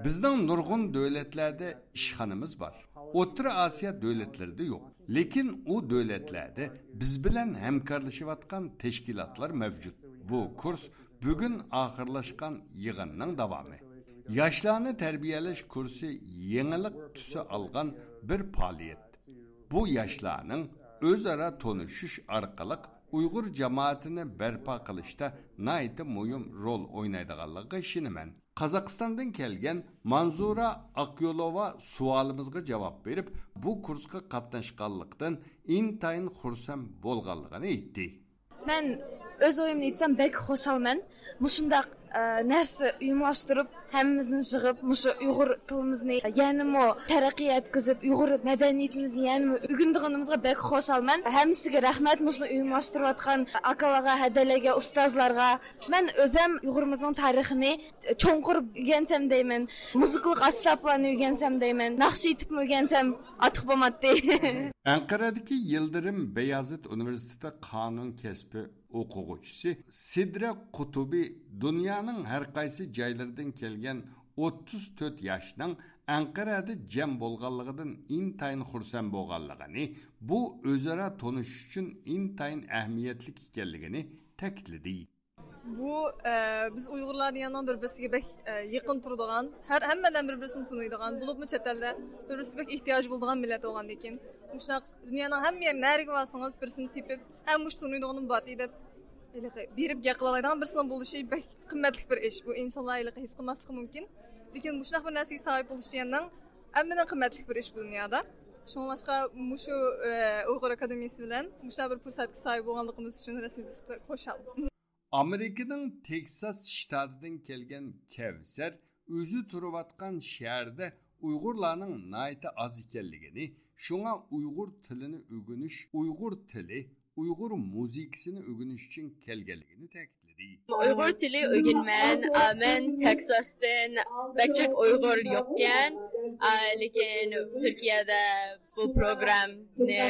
Bizning nurg'un davlatlarda ishxonamiz bor. O'rta Osiyo davlatlarida yo'q. Lekin u davlatlarda biz bilan hamkorlashayotgan tashkilotlar mavjud. Bu kurs bugun oxirlashgan yig'inning davomi. Yoshlarni tarbiyalash kursi yangilik tusi olgan bir faoliyat. Bu yoshlarning o'zaro tonishish orqali uyg'ur jamoatini barpo qilishda nayti muhim rol o'ynaydiganligiga ishonaman qozog'istondan kelgan manzura aqyolova savolimizga javob berib bu kursga qatnashganlikdan intayin xursand bo'lganligini aytdi. Man öz oyumunu içsəm bəlkə xoşal mən. Muşundaq нәрсә уйымлаштырып, һәммәмезнең чыгып, мушы уйгыр телебезне янымы тәрәккый әткизеп, уйгыр мәдәниятебезне янымы үгендигенебезгә бәк хошалман. Һәм сезгә рәхмәт мушны уйымлаштырып аткан акалага, хәдәләргә, устазларга. Мен өзем уйгырымызның тарихын чоңгыр генсәм деймен. Музыкалык асфапларны үгәнсәм деймен. Нахшы итеп үгәнсәм атык булмады. Анкарадагы Йылдырым Беязит университеты канун кәсби o'quvchisi sidra qutubi dunyoning har qaysi joylaridan kelgan 34 yoshning anqarada jam bo'lganligidan intayin xursand bo'lganligini bu o'zaro tanishish uchun intayin ahamiyatli ekanligini ta'kidladi bu e, biz uyg'urlarni yandan bir birisiga bek e, yaqin turadigan har hammadan bir birisini tunuydigan bo'libmi chet elda bir birisiga bek ehtiyoj bo'ladigan bo'lgandan keyin мушунак дүйнөнүн хамма жерине нариги барсаңыз бирсин тепип а мушу тунуйдугунум баты деп берип гап кыла алайдыган бирсинин болушу бек кымматлык бир иш бу инсонлар хис кылмаслыгы мүмкүн лекин мушунак бир нерсеге дегенден бир иш бул дүйнөдө bir fürsətə sahib olğanlığımız üçün rəsmi американың Texas келген кевсер өзі тұрып turuvatqan uyg'urlarning nayti oz ekanligini shunga uyg'ur tilini o'rganish uyg'ur tili uyg'ur muzikasini o'rganish uchun kelganligini ta'kidladi. Uyg'ur tili o'rganman men teksasdan bakchak uyg'ur yo'qkan lekin turkiyada bu programni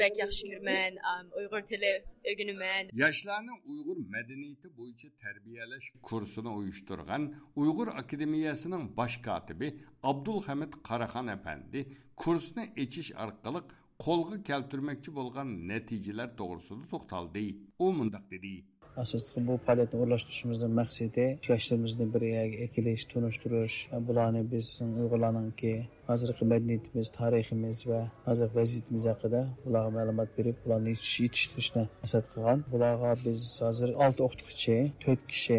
bek yaxshi ko'raman uyg'ur tili o'rganaman yoshlarni uyg'ur madaniyati bo'yicha tarbiyalash kursini uyushtirgan uyg'ur akademiyasining bosh kotibi abdulhamid qaraxon apandi kursni echish orqali qo'lga keltirmoqchi bo'lgan natijalar to'g'risida to'xtaldi u mundoq dedi asosli bu faoliyatni o'rlashtirishimizni maqsadi e, yoshlarimizni bir ekilish tunishtirish e, bularni biz uyg'urlarninki hozirgi madaniyatimiz tariximiz va hozirgi vaziyatimiz haqida ularga ma'lumot berib ularni yetishtirishni maqsad qilgan. Bularga biz hozir olti o'qituvchi to'rt kishi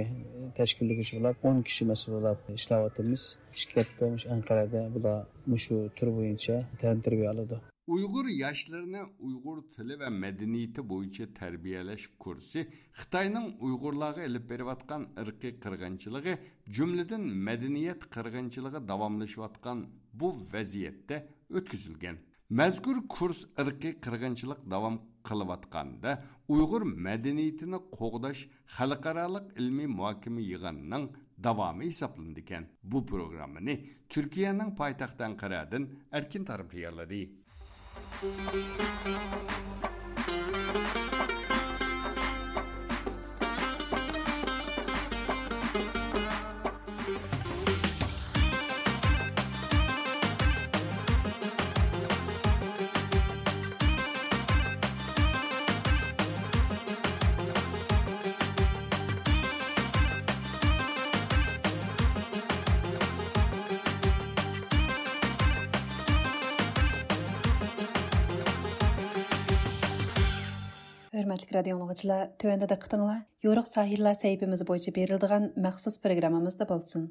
tashkillovchi bo'lib o'n kishi mas'ul bo'lib ishlayapmiz ishkatda anqarada bular shu tur bo'yicha ta'lim tarbiya oladi. Uyg'ur yoshlarini uyg'ur tili va madaniyati bo'yicha tarbiyalash kursi xitoyning uyg'urlarga ilib berayotgan irqiy qirg'inchiligi jumladan madaniyat qirg'inchiligi davomlashayotgan bu vaziyatda o'tkazilgan mazkur kurs irqiy qirg'inchilik davom qilayotganda uyg'ur madaniyatini qo'g'dash xalqaroliq ilmiy muhokama yig'inining davomi hisoblanadi bu programmani turkiyaning poytaxti anqaradan erkin tarim tayyorladi Música hurmatli radio anglag'uchilar tuanda diqqatinglar yo'riq sahillar sayfimiz bo'yicha berildigan maxsus programmamizda bo'lsin.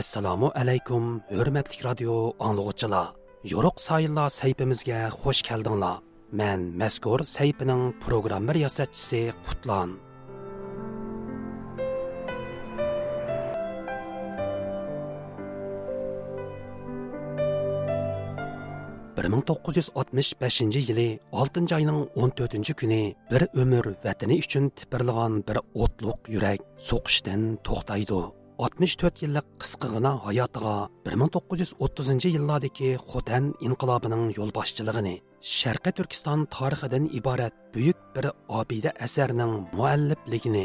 Assalomu alaykum hurmatli radio anglag'uchilar yo'riq sayillar sayfimizga xush keldinglar. Man mazkur sayfining programma riyosatchisi qutlan. 1965 yili 6 ayning 14 kuni bir umr vatani uchun tipirlagan bir o'tliq yurak so'qishdan to'xtaydi. 64 yillik qisqagina hayotiga 1930 yillardagi xotan inqilobining yo'lboshchiligini sharqiy turkiston tarixidan iborat buyuk bir obida asarning muallifligini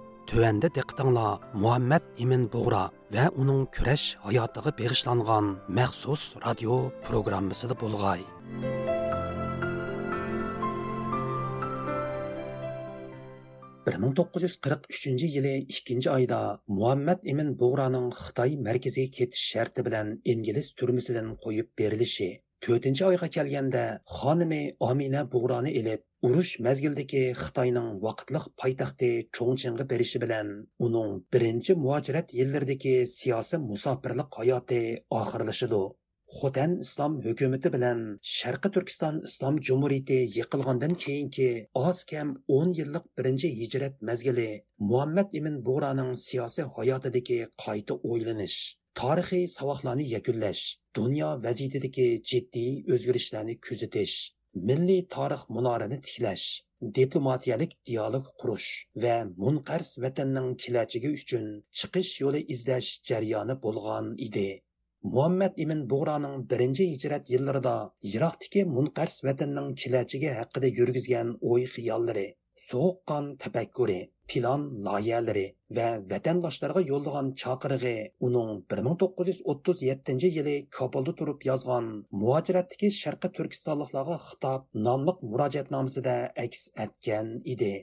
Төвәндә диqqәтеңләр Мухаммад Имин Бугра ва уның көрәш хаятыга бегышланган махсус радио программасында булгай. 1943 yili 2 oyda muhammad imin bug'roning xitoy markaziga ketish sharti bilan ingliz turmasidan qo'yib berilishi to'rtinchi oyga kelganda xonimi omina bug'roni ilib urush mazgildagi xitoyning vaqtliq poytaxti cho'ngchinga berishi bilan uning birinchi muhojirat yillardagi siyosiy musofirlik hayoti oxirlashidi xotan islom hukumati bilan sharqi turkiston islom jumuriyati yiqilgandan keyingi oz kam 10 yillik birinchi hijrat mazgili muhammad ibn bug'roning siyosiy hayotidagi qayta o'ylanish. Tarixiy savoqlarni yakunlash dunyo vaziyatidagi jiddiy o'zgarishlarni kuzatish milliy tarix munorini tiklash diplomatiyalik dialog qurish va munqars vatanning kelajagi uchun chiqish yo'li izlash jarayoni bo'lgan edi. Muhammad ibn bug'roning birinchi hijrat yillarida yiroqdagi munqars vatanning kelajagi haqida yurgizgan o'y xiyollari sovuqqon tafakkuri plan loyalari va vatandoshlarga yo'llagan chaqirig'i uning 1937 yili kobulda turib yozgan muhojiratdagi sharqi turkistonliklarga xitob nomliq murojaatnomasida aks etgan edi.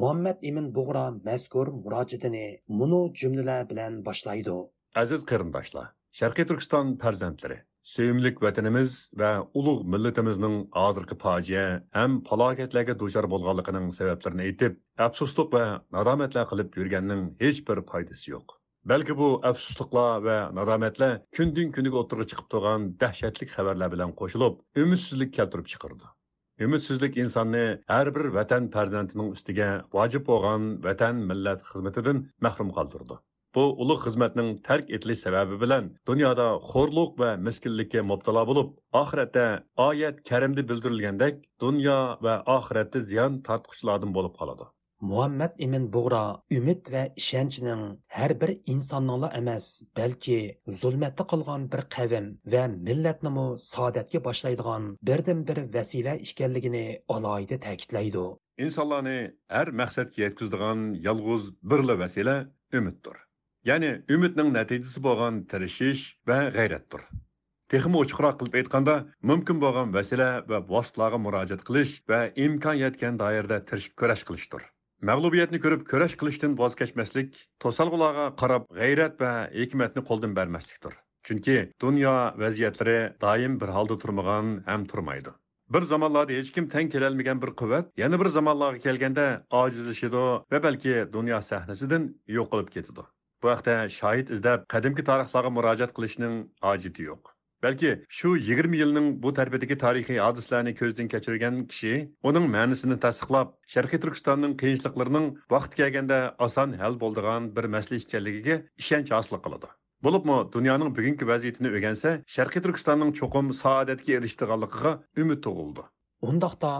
Muhammad ibn bug'ro mazkur murojaatini munu jumlalar bilan boshlaydi. Aziz qarindoshlar Sharqiy Turkiston farzandlari, söyümlük vatanimiz va ulug' millatimizning hozirgi fojia ham falokatlarga duchor bo'lganligining sabablarini aytib, afsuslik va nadomatlar qilib yurganning hech bir foydasi yo'q. Balki bu afsusliqlar va nadomatlar kundan kuniga o'tirg'i chiqib turgan dahshatli xabarlar bilan qo'shilib, umidsizlik keltirib chiqardi. Ümidsizlik insonni har bir vatan farzandining ustiga vojib bo'lgan vatan millat xizmatidan mahrum qoldirdi. Bu ulug' xizmatning tark etilish sababi bilan dunyoda xo'rliq va miskinlikka mubtalo bo'lib oxiratda oyat karimda bildirilgandek dunyo va oxiratda ziyon tortquchilardan bo'lib qoladi. Muhammad imin bug'ro umid va ishonchning har bir insonninla emas balki zulmatda qolgan bir qavm va millatnimi saodatga boshlaydigan birdan bir vasila ekanligini alohida ta'kidlaydi. Insonlarni har maqsadga yetkazadigan yolg'iz birla vasila umiddir ya'ni umidning natijasi bo'lgan tirishish va g'ayratdir texmi ochiqroq qilib aytganda mumkin bo'lgan vasila va vositalarga murojaat qilish va imkon yetgan doirada tirishib kurash qilishdir. Mag'lubiyatni ko'rib kurash qilishdan voz kechmaslik to'salg'ularga qarab g'ayrat va hikmatni qo'ldan bermaslikdir. Chunki dunyo vaziyatlari doim bir holda turmagan ham turmaydi. Bir zamonlarda hech kim tang kelolmagan bir quvvat yana bir zamonlarga kelganda ojizlashidi va balki dunyo sahnasidan yo'qolib ketadi. Bu haqda shohid izlab qadimgi tarixlarga murojaat qilishning hojati yo'q. Balki shu 20 yilning bu tarbiyadagi tarixiy hodisalarni ko'zdan kechirgan kishi uning ma'nisini tasdiqlab, Sharqiy Turkistonning qiyinchiliklarining vaqti kelganda oson hal bo'ladigan bir masala ekanligiga ishonch hosil qiladi. Bo'libmi dunyoning bugungi vaziyatini o'rgansa, Sharqiy Turkistonning cho'qim saodatga erishdiganligiga umid tug'ildi. Undaqda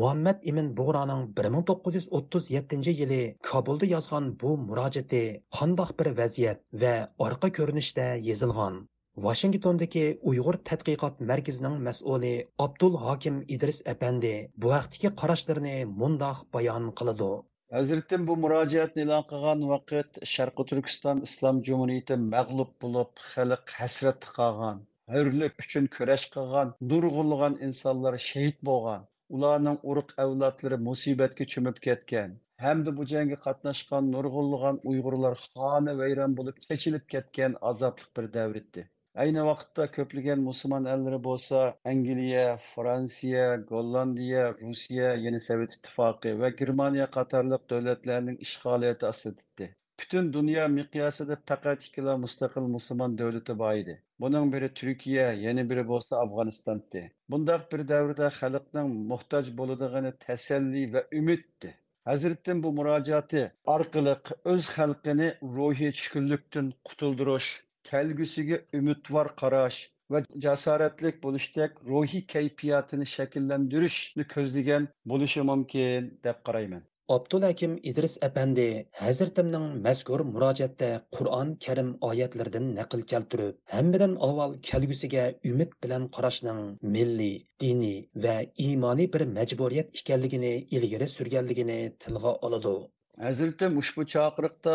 muhammad ibn bug'roning 1937 yili kobulda yozgan bu murojaati qandoq bir vaziyat va orqa ko'rinishda yozilgan Washingtondagi Uyg'ur tadqiqot markazining mas'uli Abdul Hakim Idris apandi bu vaqtdagi qarashlarini mundoq bayon qiladi. Hazratim bu murojaatni e'lon qilgan vaqt Sharqi Turkiston Islom Jumhuriyati mag'lub bo'lib, xalq hasratda qolgan, hurlik uchun kurash qilgan, nurg'unlagan insonlar shahid bo'lgan. Ularning urug' avlodlari musibatga cho'mib ketgan. Hamda bu jangga qatnashgan nurg'unlagan uyg'urlar xona vayron bo'lib kechilib ketgan azobli bir davr edi. Ayni vaqtda ko'plagan musulmon ellari bo'lsa angliya fransiya gollandiya rossiya yana sovet ittifoqi va germaniya qatorliq davlatlarning ishg'oliyati ostida butun dunyo miqyosida faqat ikkila mustaqil musulmon davlati bor edi. Buning biri Turkiya, yana biri bo'lsa Afg'onistonda. Bundaq bir davrda xalqning muhtoj bo'ladigani tasalli va umiddi. Hazrettin bu murojaati orqali o'z xalqini ruhiy tushkunlikdan qutuldirish kelgüsüge umidvor qarash va jasoratli buluştak ruhiy kayfiyatini shakllantirishni ko'zlagan bo'lishi mumkin deb qarayman Abdulhakim idris apandi hazirtimning mazkur murojaatda Qur'on Karim oyatlaridan naql keltirib, hammadan avval kelgusiga umid bilan qarashning milliy, diniy va iymoniy bir majburiyat ekanligini ilgari surganligini tilga oladi. Hazretim ushbu chaqiriqda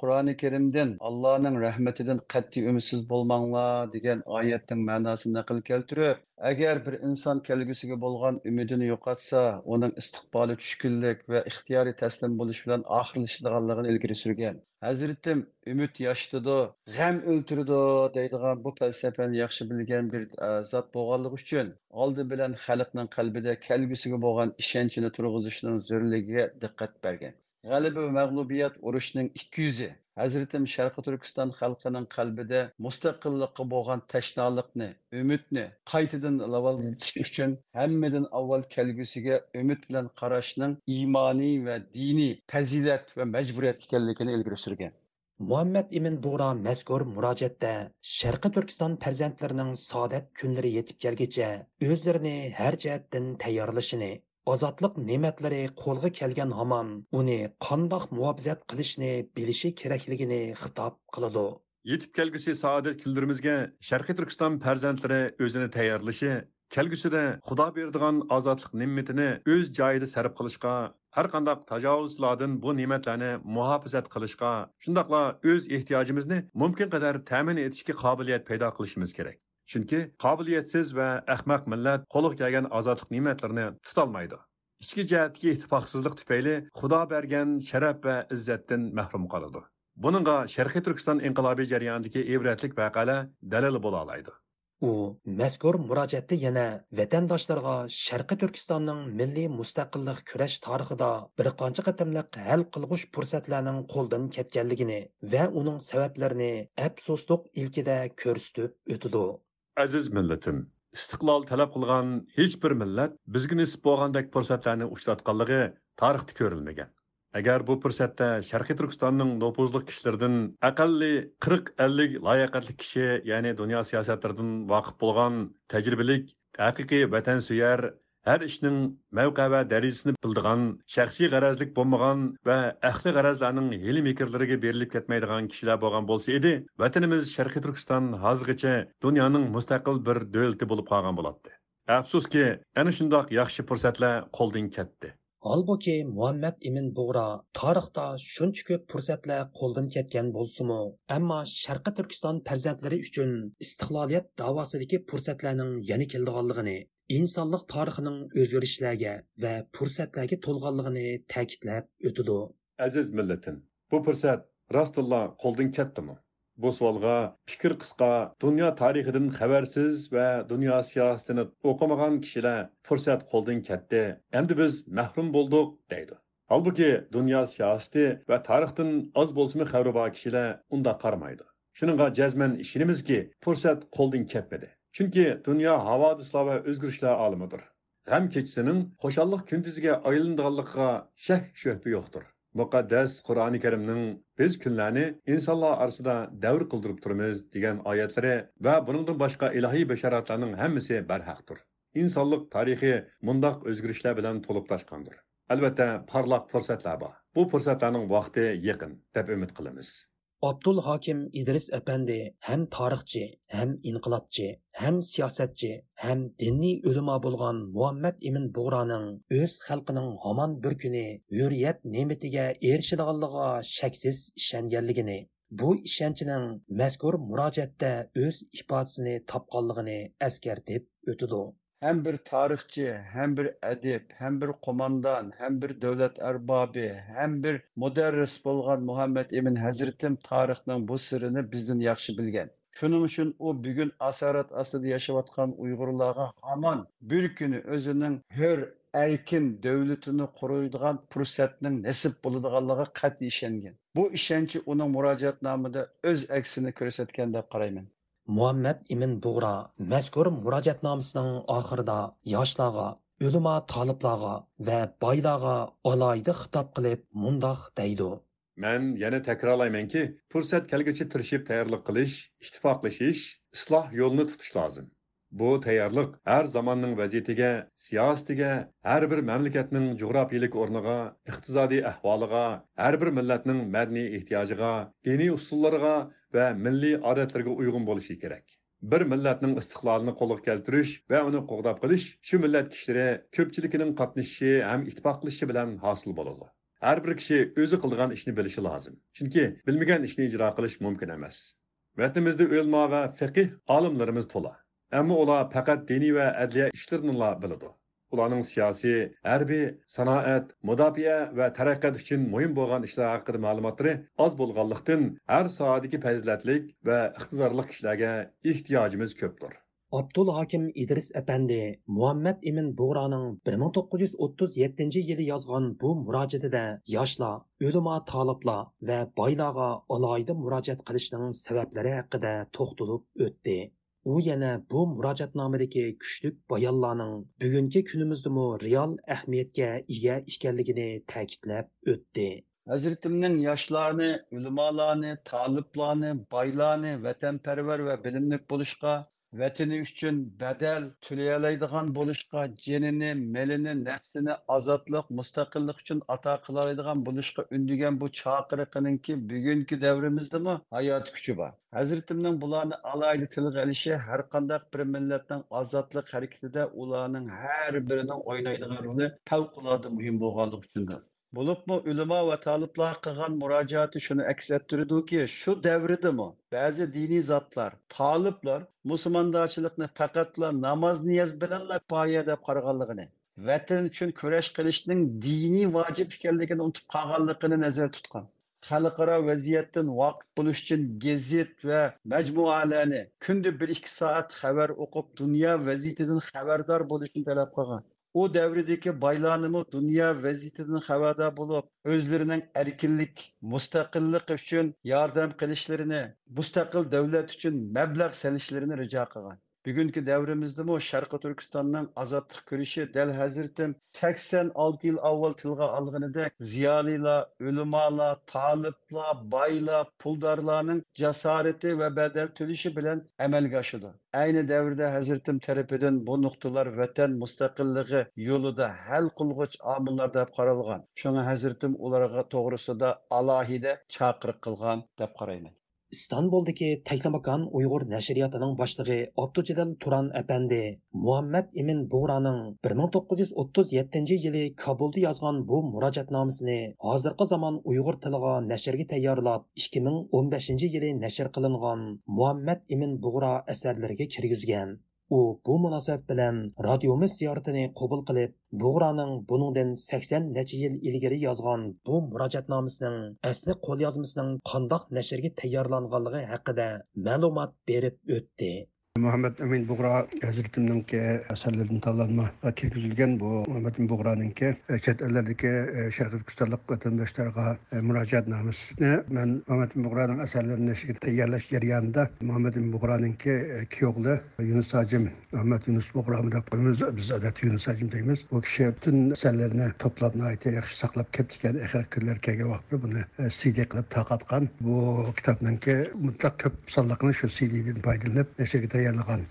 Qur'oni Karimdan Allohning rahmatidan qat'iy umidsiz bo'lmanglar degan oyatning ma'nosini naql keltirib, agar bir inson kelgusiga bo'lgan umidini yo'qotsa, uning istiqboli tushkunlik va ixtiyoriy taslim bo'lish bilan oxirlashadiganligini ilgari surgan. Hazratim umid yoshitadi, g'am o'ltiradi deydigan bu falsafani yaxshi bilgan bir zot bo'lganligi uchun oldi bilan xalqning qalbida kelgusiga bo'lgan ishonchini turg'izishning zo'rligiga diqqat bergan. G'alaba va mag'lubiyat urushning ikki yuzi. Hazratim sharqi turkiston xalqining qalbida mustaqillikqa bo'lgan tashnoliqni umidni qaytadan lavolatish uchun hammadan avval kelgusiga umid bilan qarashning iymoniy va diniy fazilat va majburiyat ekanligini ilgari surgan. Muhammad ibn bug'ro mazkur murojaatda sharqi turkiston farzandlarining saodat kunlari yetib kelgicha o'zlarini har jihatdan tayyorlashini ozodlik ne'matlari qo'lga kelgan hamon uni qandoq muhofazat qilishni bilishi kerakligini xitob qiladi. Yetib kelgusi saodat kunlarimizga sharqiy turkiston farzandlari o'zini tayyorlashi kelgusida xudo beradigan ozodlik ne'matini o'z joyida sarf qilishga har qandaq tajovuzlardan bu ne'matlarni muhofazat qilishga shundoqla o'z ehtiyojimizni mumkin qadar ta'min etishga qobiliyat paydo qilishimiz kerak. Chunki qobiliyatsiz va ahmaq millat qo'liga kelgan ozodlik ne'matlarini tutolmaydi. Ichki jihatdagi ittifoqsizlik tufayli xudo bergan sharaf va izzatdan mahrum qoladi. Buningga sharqiy turkiston inqilobiy jarayonidagi ibratlik vaqala dalil bo'la oladi. U mazkur murojaatda yana vatandoshlarga sharqi turkistonning milliy mustaqillik kurash tarixida bir qancha qatimliq hal qilg'ush fursatlarning qo'ldan ketganligini va uning sabablarini afsusliq ilkida ko'rsatib o'tidi aziz millatim istiqlol talab qilgan hech bir millat bizga nisb bo'lgandek fursatlarni uchratganligi tarixda ko'rilmagan. Agar bu fursatda sharqiy turkistonning nopuzli kishilaridan aqalli qirq ellik layoqatli kishi ya'ni dunyo siyosatlaridan voqif bo'lgan tajribalik haqiqiy vatansuyar har ishning mavqa va darajasini bildigan shaxsiy g'arazlik bo'lmagan va ahli g'arazlarning hili mekrlariga berilib ketmaydigan kishilar bo'lgan bo'lsa edi vatanimiz sharqiy turkiston hozirgacha dunyoning mustaqil bir davlati bo'lib qolgan bo'ladi afsuski ana shundoq yaxshi fursatlar qo'ldan ketdi Halbuki Muhammad Ibn Bug'ra tarixda shuncha ko'p fursatlar qo'ldan ketgan bo'lsa-mu, ammo Sharqi Turkiston farzandlari uchun istiqloliyat da'vosidagi fursatlarning yana keldiganligini insonlik tarixining o'zgarishlarga va fursatlarga to'lganligini ta'kidlab o'tidi aziz millatim bu fursat rostilla qo'ldan ketdimi? Bu savolga fikr qisqa dunyo tarixidan xabarsiz va dunyo siyosatini o'qimagan kishilar fursat qo'ldan ketdi endi biz mahrum bo'ldik deydi. Holbuki dunyo siyosati va tarixdan oz bo'lsimi xabari bor kishilar unda qaramaydi shuninga jazman ishonamizki fursat qo'ldan ketmadi. Chunki dunyo havodislar va o'zgarishlar olimidir. G'am kechasining xo'shallik kunduziga aylanadiganligiga shak shubha yo'qdir. Muqaddas qur'oni karimning biz kunlarni insonlar orasida davr qildirib turamiz degan oyatlari va buningdan boshqa ilohiy basharatlarning hammasi barhaqdir. Insonlik tarixi mundoq o'zgarishlar bilan to'lib toshqandir albatta parlaq fursatlar bor. Bu fursatlarning vaqti yaqin deb umid qilamiz. Abdul Hakim idris apandi ham tarixchi, ham inqilobchi, ham siyosatchi, ham diniy ulamo bo'lgan Muhammad ibn Bug'roning o'z xalqining hamon bir kuni hurriyat ne'matiga erishadiganligiga shaksiz ishonganligini, bu ishonchining mazkur murojaatda o'z ifodasini topganligini eskartib o'tidi. hem bir tarihçi, hem bir edip, hem bir komandan, hem bir devlet erbabi, hem bir müderris bolgan Muhammed İbn Hazretim tarihinin bu sırrını bizden yaxşı bilgen. Şunun için o bugün asarat asıda yaşayotgan Uygurlarga aman bir günü özünün hür erkin devletini kuruyduğun fırsatının nasip bulunduğunluğa kat işengen. Bu işenci onun müracaatnamada öz eksini körsetken de karaymen. Muhammad ibn bug'ro mazkur murojaatnomasining oxirida yoshlarga o'lima toliblarga va boylarga alohida xitob qilib mundoq deydi man yana takrorlaymanki fursat kelguncha tirishib tayyorlik qilish ittifoqlashish isloh yo'lini tutish lozim Bu tayyorlik har zamonning vaziyatiga, siyosatiga, har bir mamlakatning jo'grafiyalik o'rniga, iqtisodiy ahvoliga, har bir millatning madaniy ehtiyojiga, diniy usullariga va milliy odatlarga uyg'un bo'lishi kerak. bir millatning istiqlolini qo'lga keltirish va uni qo'g'dab qilish shu millat kishilari ko'pchiligining qatnashishi ham ittifoqlashishi bilan hosil bo'ladi. Har bir kishi o'zi qilgan ishni bilishi lozim. Chunki bilmagan ishni ijro qilish mumkin emas. Vatanimizda o'lmo va fiqih olimlarimiz to'la. Әмі ола пәкәт diniy вә adliya ishlarini biladi. Ularning siyosiy, harbiy, sanoat, mudofaa va taraqqiyot uchun muhim bo'lgan ishlar haqida ma'lumotlari oz bo'lganlikdan har soatdagi fazilatlik va iqtidorli kishilarga ehtiyojimiz ko'pdir. Abdul Hakim İdris Efendi Muhammed Emin Buğra'nın 1937 yılı yazgan bu müracaatida yaşla, ölüma taliplar va baylağa alohida murojaat qilishning sabablari haqida to'xtalib o'tdi. U yana bu murojaatnomadagi kuchlik bayonlarning bugungi kunimizdami real ahamiyatga ega ekanligini ta'kidlab o'tdi. Hazratimning yoshlarni ulamolarni toliblarni boylarni vatanparvar va bilimli bo'lishga vatani uchun badal to'layalaydigan bo'lishga jinini melini nafsini ozodlik mustaqillik uchun ato qilaydigan bo'lishga undigan bu chaqiriqininki bugungi davrimizdami hayot kuchi bor hazratimning bularni alayda tilga ilishi har qanday bir millatning ozodlik harakatida ularning har birining o'ynaydigan roli favqulodda muhim bo'lganligi uchundir Bulupmu ulamo va taliblar qilgan murojaati shuni aks ettirdiki, shu davridami ba'zi diniy zotlar, taliblar musulmondochilikni faqatla namoz niyoz bilanla poya deb qaraganligini, vatan uchun kurash qilishning diniy vojib ekanligini unutib qolganligini nazarda tutgan. xalqaro vaziyatdan voqif bo'lish uchun gazet va majmualarni kunda bir ikki soat xabar o'qib dunyo vaziyatidan xabardor bo'lishni talab qilgan o devredeki baylanımı dünya vaziyetinin havada bulup özlerinin erkinlik, müstakillik için yardım kılışlarını, müstakil devlet için məbləğ selişlerini rica kılgan. Bugungi davrimizdami sharqi turkistonning ozodlik kurashi dal hazratim sakson olti yil avval tilga olganidek ziyolilar ulamolar toliblar boylar puldorlarning jasorati va badal to'lishi bilan amalga oshadi ayni davrda hazratim tarafidan bu nuqtalar vatan mustaqilligi yo'lida hal qilg'ich omillar deb qaralgan shunga hazratim ularga to'g'risida alohida chaqiriq qilgan deb qarayman istanbuldagi taklamakan uyg'ur nashriyatining boshlig'i abdujalal turan apandi muhammad imin bug'raning 1937 yili kabulda yozgan bu murojaatnomasini hozirgi zamon uyg'ur tiliga nashrga tayyorlab 2015 yili nashr qilingan muhammad imin bug'ro asarlariga kirgizgan. U bu munosabat bilan radiomiz ziyoratini qabul qilib bug'raning buningdan sakson necha yil ilgari yozgan bu murojaatnomasining asli qo'lyozmasining qandoq nashrga tayyorlanganligi haqida ma'lumot berib o'tdi. Muhammed Emin Buğra Hazretiminin ki eserlerinin tallanma kirgizilgen bu. Muhammed Emin Buğra'nın ki çet ellerdeki e, Şerh Türkistanlık vatandaşlarına e, müracaat namısını ben Muhammed Emin Buğra'nın eserlerini şirkette yerleş yanında Muhammed Emin Buğra'nın ki e, iki oğlu Yunus Hacim Muhammed Yunus Buğra mı da koyumuz biz adet Yunus Hacim deyimiz. O kişi bütün eserlerini topladığına ait yakışı saklap keptiken ehrikirler kege vakti bunu CD kılıp takatkan bu kitabının ki mutlak köp sallakını şu CD'den faydalanıp şirkete tayyorlagan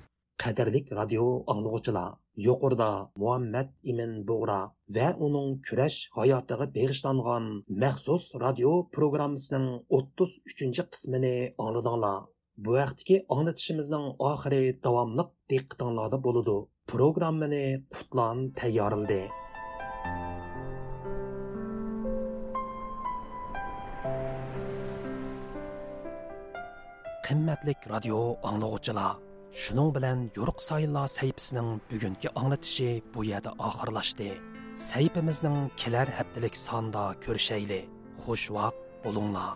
qadrlik radio anglag'uchilar yuqorida muhammad imin bug'ra va uning kurash hayotiga bag'ishlangan maxsus radio programmasining o'ttiz uchinchi qismini angladinglar. Bu vaqtdagi anglatishimizning oxiri davomliq diqqatinglarda bo'ludi programmani qutlan tayyorildi qimmatlik radio anglag'uchilar. Шуның белән Юрық Сайла сәйпісінің бүгінгі аңлатышы bu yerda oxirlashdi. Сәйпіміздің келер həftəlik sanda көршәйлі. Xush vaqt bo'linglar